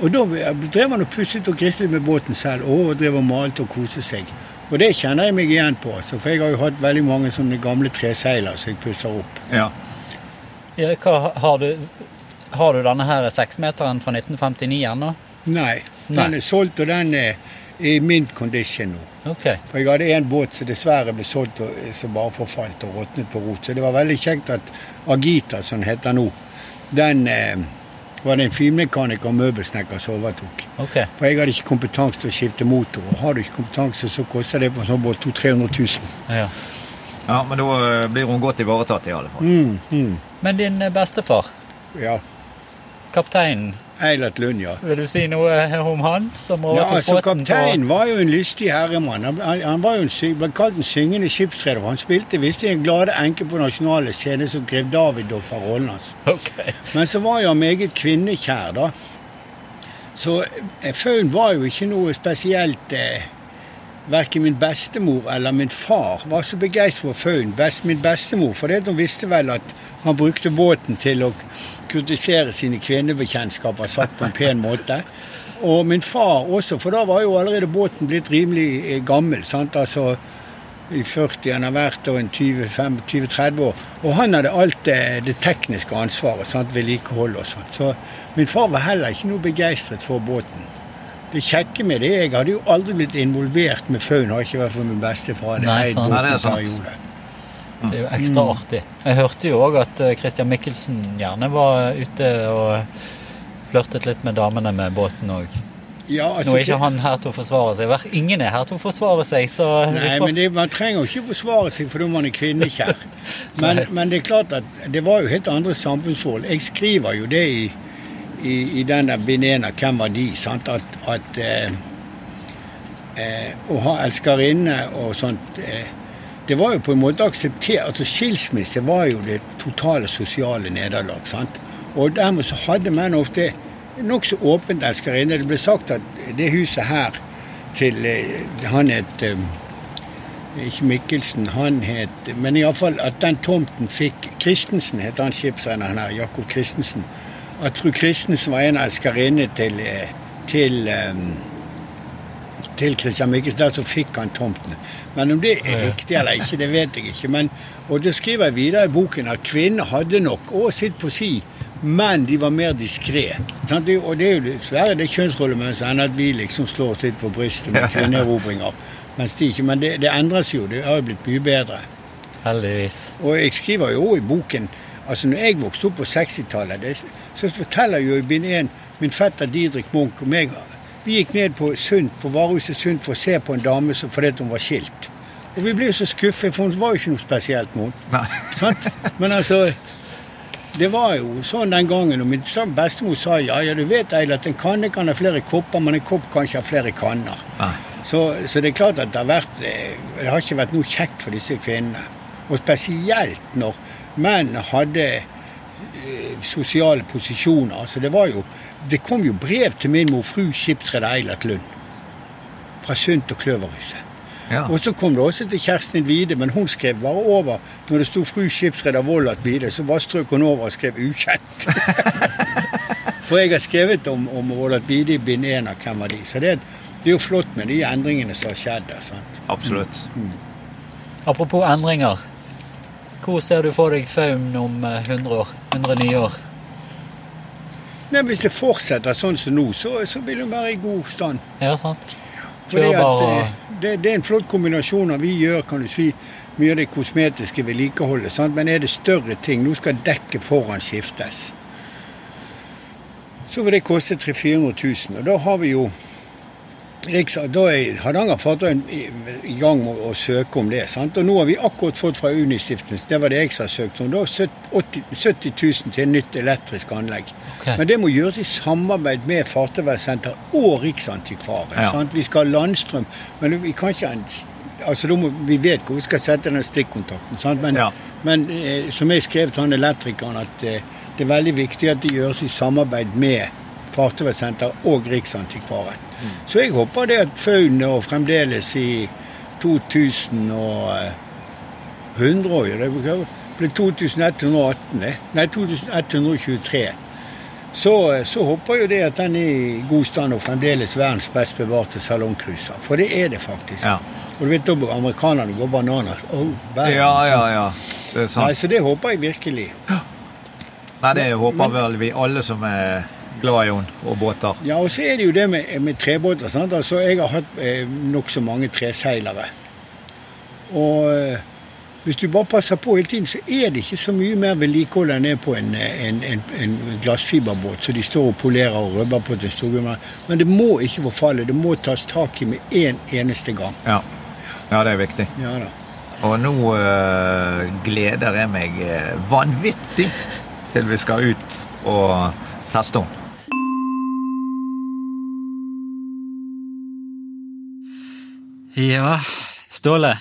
og da drev han og pusset og gristet med båten selv, og drev og malte og koste seg. Og det kjenner jeg meg igjen på, altså, for jeg har jo hatt veldig mange sånne gamle treseiler som jeg pusser opp. ja. ja, hva har du Har du denne her seksmeteren fra 1959 ennå? Nei, Nei. den er solgt, og den er i mint condition nå. Okay. For jeg hadde en båt som dessverre ble solgt og, som bare forfalt og råtnet på rot. Så det var veldig kjekt at Agita, som den heter nå, den eh, var det en finmekaniker og møbelsnekker som overtok. Okay. For jeg hadde ikke kompetanse til å skifte motor. Og har du ikke kompetanse, så koster det på sånn båt 200 000-300 000. Ja. ja, men da eh, blir hun godt ivaretatt i alle fall. Mm, mm, Men din eh, bestefar, ja. kapteinen, Eilert Lund, ja. vil du si noe om han som Ja, overtok altså Kapteinen var jo en lystig herremann. Han, han, han var jo en, ble kalt en syngende skipsreder. Han spilte visst i en glade enke på nasjonale scene som grev Davidoff av rollen hans. Ok, Men så var jo han meget kvinnekjær, da. Så eh, Faun var jo ikke noe spesielt eh, Verken min bestemor eller min far var så begeistret for Faun. Best, min bestemor, for det hun visste vel at han brukte båten til å kritisere sine kvinnebekjentskaper, sagt på en pen måte. Og min far også, for da var jo allerede båten blitt rimelig eh, gammel. sant, altså i 40, han har vært og en 20-30 år. Og han hadde alt det, det tekniske ansvaret, sant, vedlikehold og sånt. Så min far var heller ikke noe begeistret for båten. Det kjekke med det, jeg hadde jo aldri blitt involvert med faun, har ikke vært for min bestefar. Det, Nei, sant. Nei, det er sant. Det er jo ekstra artig. Jeg hørte jo òg at eh, Christian Mikkelsen gjerne var ute og flørtet litt med damene med båten òg. Ja, altså, Nå er ikke han her til å forsvare seg. Ingen er her til å forsvare seg, så Nei, men det, man trenger jo ikke forsvare seg fordi man er kvinnekjær. Men, men det er klart at det var jo helt andre samfunnsforhold. Jeg skriver jo det i, i, i den der Binena Hvem var de? Sant? At, at eh, eh, å ha elskerinne og sånt eh, Det var jo på en måte akseptert altså Skilsmisse var jo det totale sosiale nederlag. sant? Og dermed så hadde menn ofte nokså åpent elskerinne. Det ble sagt at det huset her til eh, Han het eh, ikke Mikkelsen, han het Men iallfall at den tomten fikk Christensen, het han skipsrederen her, Jakob Christensen. At fru Christensen var en elskerinne til, eh, til, eh, til Christian Mikkelsen. Der så fikk han tomten. Men om det er riktig eller ikke, det vet jeg ikke. Men, og det skriver jeg videre i boken at kvinner hadde nok òg sitt på si, men de var mer diskré. Og det er jo dessverre det kjønnsrollemønsteret enn at vi liksom slår oss litt på brystet med kvinneerobringer. Mens de ikke, Men det, det endres jo. Det har jo blitt mye bedre. Heldigvis. Og jeg skriver jo i boken altså når jeg vokste opp på 60-tallet, så forteller jo i bind 1 min fetter Didrik Munch og meg Vi gikk ned på Sund, på varehuset Sund for å se på en dame som, fordi hun var skilt. Og vi ble jo så skuffet, for hun var jo ikke noe spesielt med henne. Men altså Det var jo sånn den gangen, og min bestemor sa ja, ja, du vet Eil, at en kanne kan ha flere kopper, men en kopp kan ikke ha flere kanner. Så, så det er klart at det har vært eh, Det har ikke vært noe kjekt for disse kvinnene. Og spesielt når menn hadde sosiale posisjoner. Altså det, var jo, det kom jo brev til min mor fru skipsreder Eilert Lund. Fra Sundt og Kløverhuset. Ja. Og så kom det også til Kjerstin Wide, men hun skrev bare over. Når det sto fru skipsreder Vollat Wide, så bare strøk hun over og skrev 'ukjent'. For jeg har skrevet om, om Vollat Wide i bind én av Hvem var de? Så det, det er jo flott med de endringene som har skjedd der. sant? Absolutt. Apropos endringer. Hvor ser du for deg Faun om eh, 100 år? 100 nye år? Nei, Hvis det fortsetter sånn som nå, så, så vil hun være i god stand. Ja, sant? Fordi at, eh, det, det er en flott kombinasjon av vi gjør kan du si, mye av det kosmetiske vedlikeholdet. sant? Men er det større ting, nå skal dekket foran skiftes, så vil det koste 300 000-400 000. Og da har vi jo Riks- da er Hardanger fartøy i, gang med å søke om det. sant? Og nå har vi akkurat fått fra Unistiftelsen, det var det jeg som har søkt om, da 70 70 000 til nytt elektrisk anlegg. Okay. Men det må gjøres i samarbeid med Fartøyvernsenter og Riksantikvaren. Ja. sant? Vi skal ha landstrøm, men vi kan ikke Altså, må, Vi vet hvor vi skal sette den stikkontakten. sant? Men, Ja. men eh, som jeg skrev til han elektrikeren, at eh, det er veldig viktig at det gjøres i samarbeid med Fartøyvernsenter og Riksantikvaren. Så jeg håper det at Faun og fremdeles i 2100 år, det ble 2118, nei 2123. Så, så håper jo det at den er i god stand og fremdeles verdens best bevarte salongcruiser. For det er det faktisk. Ja. Og du vet da amerikanerne går bananas. Oh, verden, Ja, ja, ja. Det er Nei, så det håper jeg virkelig. Nei, det håper vel vi alle som er glad i henne og båter. Ja, og så er det jo det med, med trebåter. sant? Altså, Jeg har hatt eh, nokså mange treseilere. Og eh, hvis du bare passer på hele tiden, så er det ikke så mye mer vedlikehold enn det er på en, eh, en, en, en glassfiberbåt. Så de står og polerer og rubber på til storgummer. Men det må ikke forfalle. Det må tas tak i med én eneste gang. Ja. ja, det er viktig. Ja da. Og nå øh, gleder jeg meg vanvittig til vi skal ut og teste henne. Ja, Ståle.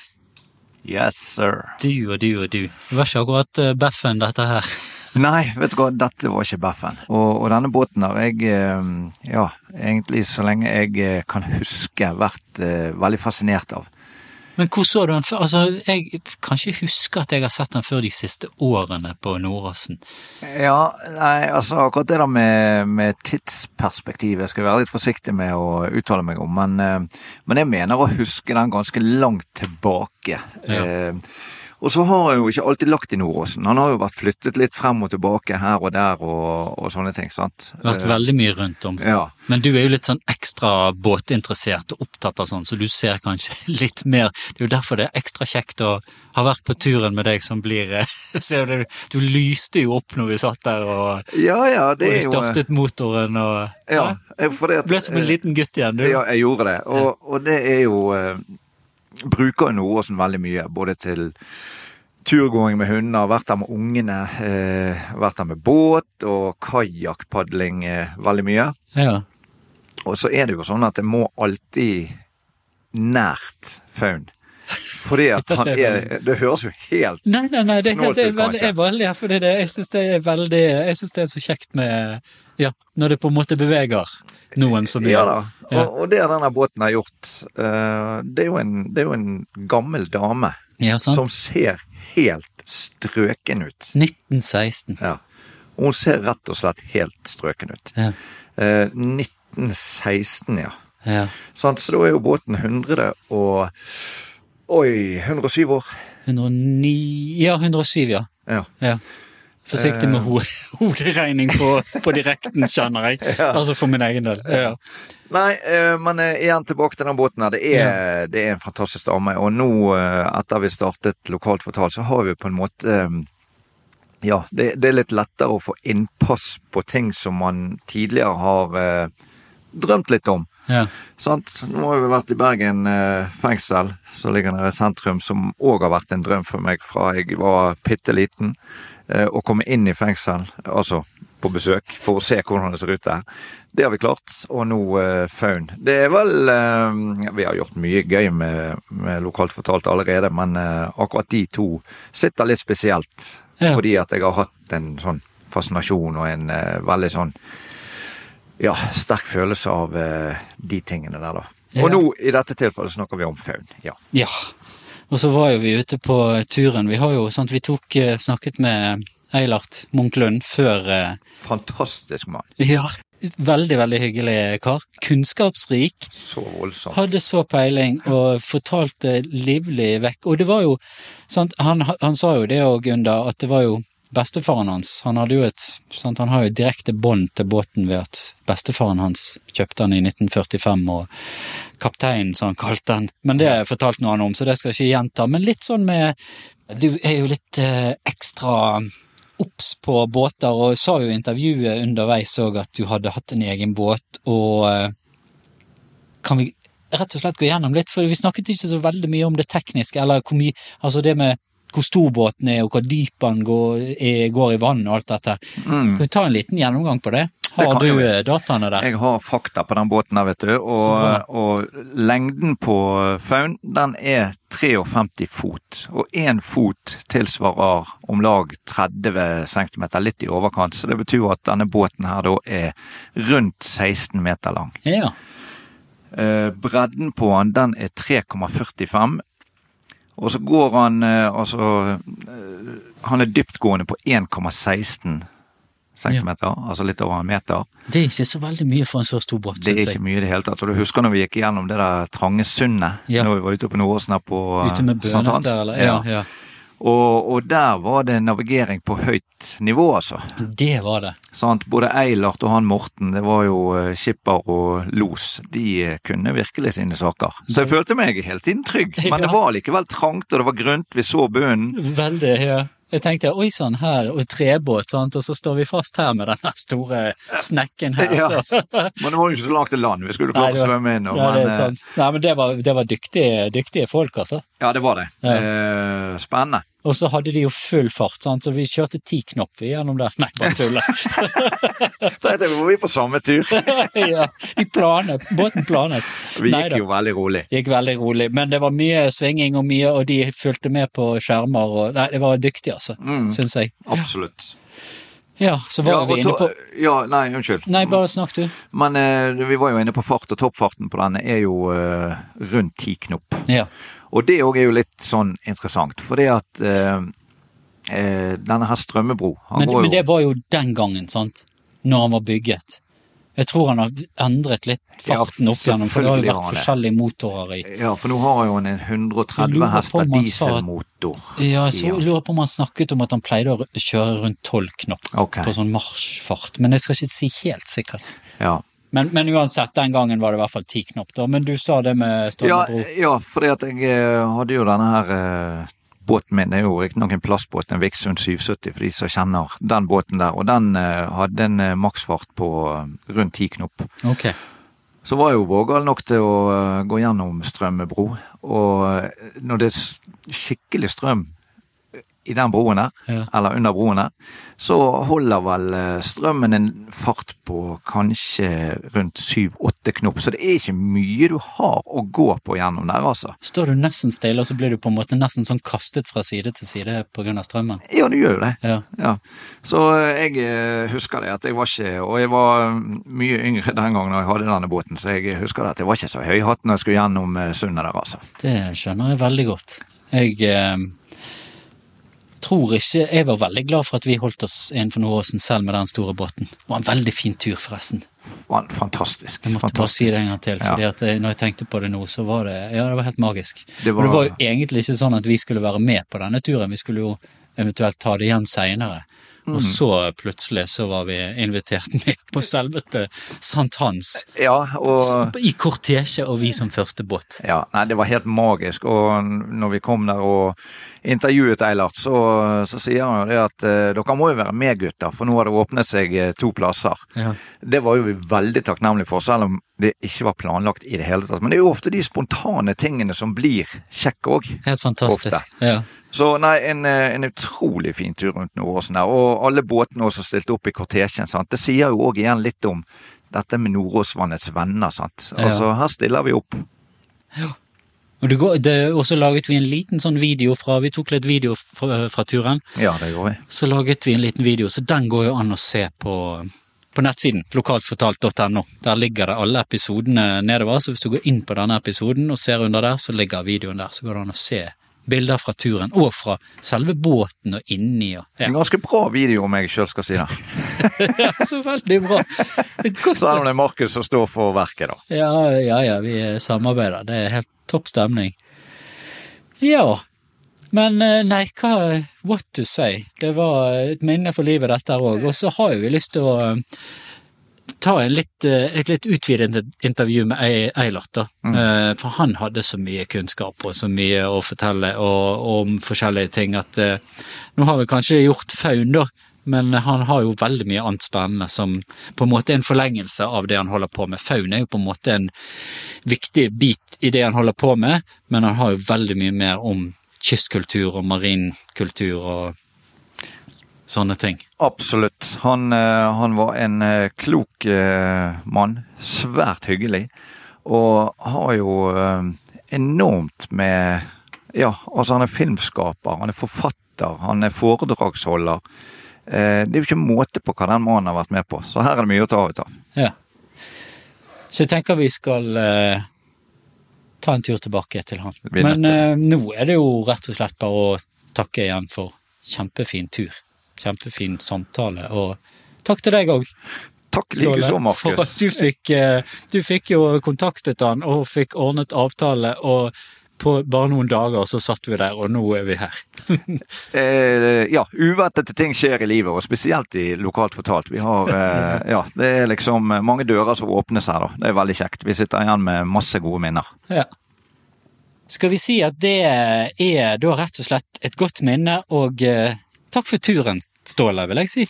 Yes, sir. Du og du og du. Det var ikke akkurat eh, Beffen, dette her. Nei, vet du hva, dette var ikke Beffen. Og, og denne båten har jeg, øh, ja, egentlig så lenge jeg øh, kan huske, vært veldig fascinert av. Men hvor så du den før? Altså, jeg kan ikke huske at jeg har sett den før de siste årene på Nordåsen. Ja, nei, altså akkurat det der med, med tidsperspektivet skal jeg være litt forsiktig med å uttale meg om, men, eh, men jeg mener å huske den ganske langt tilbake. Ja. Eh, og så har han jo ikke alltid lagt i Nordåsen. Han har jo vært flyttet litt frem og tilbake her og der og, og sånne ting, sant. Vært veldig mye rundt om. Ja. Men du er jo litt sånn ekstra båtinteressert og opptatt av sånn, så du ser kanskje litt mer Det er jo derfor det er ekstra kjekt å ha vært på turen med deg som blir eh, Ser du, du lyste jo opp når vi satt der og, Ja, ja, og det vi jo startet motoren og Ja, eh, at- Ble som en liten gutt igjen, du. Ja, jeg gjorde det. Og, og det er jo eh, Bruker Nordåsen veldig mye, både til turgåing med hunder, vært der med ungene, eh, vært der med båt og kajakkpadling eh, veldig mye. Ja. Og så er det jo sånn at det må alltid nært faun. Fordi at han er Det høres jo helt Nei, nei, nei, det, Snålt det ut, veldig, kanskje. jeg bare ler fordi det, jeg syns det er veldig Jeg synes det er så kjekt med Ja, når det på en måte beveger noen som Ja da. Ja. Og, og det denne båten har gjort, eh, det, er en, det er jo en gammel dame Ja, som ser helt strøken ut. 1916. Ja. Og hun ser rett og slett helt strøken ut. Ja. Eh, 1916, ja. ja. Så da er jo båten 100 og Oi, 107 år. 109 Ja, 107, ja. Ja. ja. Forsiktig med ho hoderegning på, på direkten, kjenner jeg. Altså for min egen del. Ja. Nei, eh, men eh, igjen tilbake til den båten her. Det er, det er en fantastisk dame. Og nå, eh, etter vi startet Lokalt fortalt, så har vi på en måte Ja, det, det er litt lettere å få innpass på ting som man tidligere har drømt litt om. Ja. Sant? Nå har vi vært i Bergen eh, fengsel, som ligger nede i sentrum, som òg har vært en drøm for meg fra jeg var bitte liten. Eh, å komme inn i fengsel, altså på besøk for å se hvordan det ser ut der. Det har vi klart. Og nå eh, Faun. Det er vel eh, Vi har gjort mye gøy med, med Lokalt fortalt allerede, men eh, akkurat de to sitter litt spesielt. Ja. Fordi at jeg har hatt en sånn fascinasjon og en eh, veldig sånn ja, sterk følelse av eh, de tingene der, da. Ja. Og nå, i dette tilfellet, snakker vi om faun. Ja. Ja. Og så var jo vi ute på turen. Vi har jo, sant, vi tok, eh, snakket med Eilert Munch Lund før eh, Fantastisk mann. Ja, veldig, veldig hyggelig kar. Kunnskapsrik. Så voldsomt. Hadde så peiling og fortalte livlig vekk. Og det var jo sant, han, han sa jo det òg, Gunda, at det var jo bestefaren hans. Han hadde jo et sant, Han har jo direkte bånd til båten ved at bestefaren hans kjøpte den i 1945, og kapteinen, som han kalte den. Men det har jeg fortalt noe om, så det skal jeg ikke gjenta. Men litt sånn med Du er jo litt eh, ekstra obs på båter, og sa jo i intervjuet underveis òg at du hadde hatt en egen båt, og eh, kan vi rett og slett gå gjennom litt, for vi snakket ikke så veldig mye om det tekniske, eller hvor mye, altså det med hvor stor båten er, og hvor dyp den går, er, går i vann og alt dette. Mm. Kan vi ta en liten gjennomgang på det? Har det du eh, dataene der? Jeg har fakta på den båten der, vet du. Og, og lengden på faun, den er 53 fot. Og én fot tilsvarer om lag 30 cm, litt i overkant. Så det betyr at denne båten her da er rundt 16 meter lang. Ja. Eh, bredden på den, den er 3,45. Og så går han eh, altså eh, Han er dyptgående på 1,16 cm, altså litt over en meter. Det er ikke så veldig mye for en så stor båt, Det er ikke mye i det hele tatt. Og du husker når vi gikk gjennom det der trange sundet Ja. når vi var ute på Nordåsen her på eh, Ute med Hans? Bønes der, eller? Ja, ja. Og, og der var det navigering på høyt nivå, altså. Det var det. Sant? Både Eilert og han Morten, det var jo eh, skipper og los, de eh, kunne virkelig sine saker. Så jeg følte meg hele tiden trygg, men det var likevel trangt, og det var grunt, vi så bunnen. Veldig, ja. Jeg tenkte oi sann, her, og trebåt, sant, og så står vi fast her med denne store snekken her, Ja. så Men det var jo ikke så langt til land, vi skulle klart å svømme inn. Og, Ja, det men, er eh, sant. Nei, men det var, det var dyktige, dyktige folk, altså. ja, det var det. Ja. Eh, spennende. Og så hadde de jo full fart, sant? så vi kjørte ti knop gjennom der. Nei, bare tuller. Da var vi på samme tur. ja, de planet, båten planet. Vi gikk Neida. jo veldig rolig. Gikk veldig rolig, men det var mye svinging og mye, og de fulgte med på skjermer og Nei, det var dyktig, altså, Mm. syns jeg. Absolutt. Ja, så var Ja, vi inne på ja, nei, unnskyld. Nei, bare snakk du. Men eh, vi var jo inne på fart, og toppfarten på denne er jo eh, rundt ti knop. Ja. Og det òg er jo litt sånn interessant, for det at eh, eh, denne her Strømmebro han Men, men det var jo den gangen, sant? Når han var bygget. Jeg tror han har endret litt Ja, farten opp igjennom, for det har jo vært forskjellige motorer i Ja, for nå har jo han en 130 lurer på hester dieselmotor. Ja, jeg så, Ja. lurer på om han snakket om at han pleide å kjøre rundt tolv knop okay. på sånn marsjfart, men jeg skal ikke si helt sikkert. Ja. Men, men uansett, den gangen var det i hvert fall ti knop, da. Men du sa det med Ja, bro? ja, fordi at jeg eh, hadde jo denne her eh, båten min, det er jo riktignok en plastbåt, en Vixund 770 for de som kjenner den båten der, og den eh, hadde en eh, maksfart på eh, rundt 10 knop. Ok. Så var jeg jo vågal nok til å gå gjennom Strømmebro, og når det er skikkelig strøm i den broen der, Ja. eller under broen der, så holder vel eh, strømmen en fart på kanskje rundt 7-8 knop, så det er ikke mye du har å gå på gjennom der, altså. Står du nesten stille, og så blir du på en måte nesten sånn kastet fra side til side av strømmen? Ja, du gjør jo det. Ja. Ja. Så eh, jeg eh, husker det, at jeg var ikke Og jeg var mm, mye yngre den gangen jeg hadde denne båten, så jeg husker det at jeg var ikke så høyhatt når jeg skulle gjennom sundet der, altså. Det skjønner jeg veldig godt. Jeg tror ikke Jeg var veldig glad for at vi holdt oss innenfor Nordåsen selv med den store båten. Det var en veldig fin tur, forresten. Fan- Fantastisk. Jeg måtte bare si det en gang til, Ja. at eh, når jeg tenkte på det nå, så var det Ja, det var helt magisk. Det var- Og det var jo egentlig ikke sånn at vi skulle være med på denne turen, vi skulle jo eventuelt ta det igjen seinere. Mm. Og så plutselig så var vi invitert med på selvete Sankt Hans. Ja, og I kortesje og vi som første båt. Ja, nei, det var helt magisk. Og når vi kom der og intervjuet Eilert, så, så sier han jo det at eh, dere må jo være med, gutter, for nå har det åpnet seg eh, to plasser. Ja. Det var jo vi veldig takknemlige for, selv om det ikke var planlagt i det hele tatt. Men det er jo ofte de spontane tingene som blir kjekke òg. Helt fantastisk. Ja. Så nei, en, eh, en utrolig fin tur rundt Nordåsen der. Og alle båtene også stilte opp i kortesjen. sant? Det sier jo òg igjen litt om dette med Nordåsvannets venner. sant? Ja. Altså, her stiller vi opp. Ja. Og så laget vi en liten sånn video fra Vi tok litt video fra, fra turen. Ja, det gjorde vi. Så laget vi en liten video, så den går jo an å se på, på nettsiden. Lokaltfortalt.no. Der ligger det alle episodene nedover, så hvis du går inn på denne episoden og ser under der, så ligger videoen der. Så går det an å se bilder fra turen, og fra selve båten og inni og ja. En ganske bra video, om jeg sjøl skal si det. ja, så veldig bra. Godt Selv om det er Markus som står for verket, da. Ja, ja, ja, vi samarbeider. Det er helt topp stemning. Ja, men eh, nei, hva What to say? Det var et minne for livet, dette òg. Og så har jo vi lyst til å eh, ta en litt, eh, et litt utvidet intervju med Ei- Eilert, da. Mm. For han hadde så mye kunnskap og så mye å fortelle og, om forskjellige ting at eh, nå har vi kanskje gjort faun, da. Men han har jo veldig mye annet spennende som på en måte er en forlengelse av det han holder på med. Faun er jo på en måte en viktig bit i det han holder på med, men han har jo veldig mye mer om kystkultur og marinkultur og sånne ting. Absolutt. Han, eh, han var en eh, klok eh, mann. Svært hyggelig. Og har jo enormt med Ja, altså han er filmskaper, han er forfatter, han er foredragsholder. Det er jo ikke måte på hva den mannen har vært med på, så her er det mye å ta ut av. Ja. Så jeg tenker vi skal eh, ta en tur tilbake til han. Men eh, nå er det jo rett og slett bare å takke igjen for kjempefin tur. Kjempefin samtale, og takk til deg òg. Takk likeså, For at Markus. du fikk, eh, du fikk jo kontaktet han og fikk ordnet avtale, og på bare noen dager så satt vi der, og nå er vi her. Eh, ja, uventede ting skjer i livet, og spesielt i lokalt fortalt. Vi har eh, Ja, det er liksom mange dører som åpnes her, da. Det er veldig kjekt. Vi sitter igjen med masse gode minner. Ja. Skal vi si at det er da rett og slett et godt minne, og eh, takk for turen, Ståle, vil jeg si.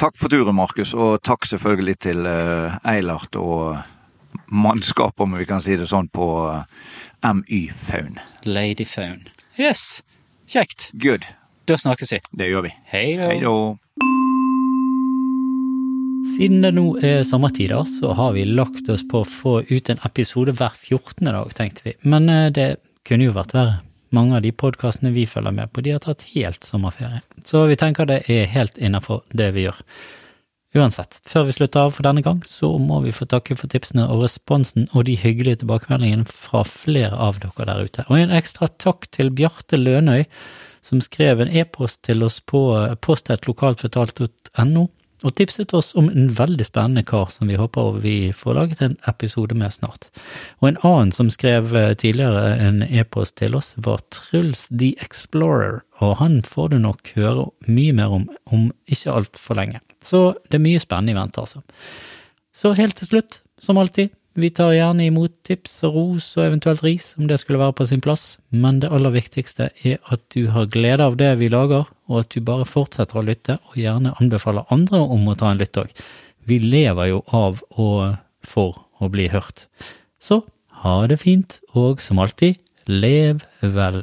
Takk for turen, Markus, og takk selvfølgelig til eh, Eilert og mannskapet, om vi kan si det sånn, på eh, MY Faun. Lady Faun. Yes, kjekt. Good. Da snakkes vi. Det gjør vi. Hei da. Hei da. Siden det nå er sommertider, så har vi lagt oss på å få ut en episode hver 14. dag, tenkte vi. Men eh, det kunne jo vært verre. Mange av de podkastene vi følger med på, de har tatt helt sommerferie. Så vi tenker det er helt innafor det vi gjør. Uansett, før vi slutter av for denne gang, så må vi få takke for tipsene og responsen og de hyggelige tilbakemeldingene fra flere av dere der ute. Og en ekstra takk til Bjarte Lønøy, som skrev en e-post til oss på postetlokaltfortalt.no og tipset oss om en veldig spennende kar som vi håper vi får laget en episode med snart. Og en annen som skrev eh, tidligere en e-post til oss, var Truls the Explorer, og han får du nok høre mye mer om om ikke altfor lenge. Så det er mye spennende i vente, altså. Så helt til slutt, som alltid, vi tar gjerne imot tips og ros og eventuelt ris, om det skulle være på sin plass, men det aller viktigste er at du har glede av det vi lager, og at du bare fortsetter å lytte, og gjerne anbefaler andre om å ta en lytt òg. Vi lever jo av og for å bli hørt. Så ha det fint, og som alltid, lev vel.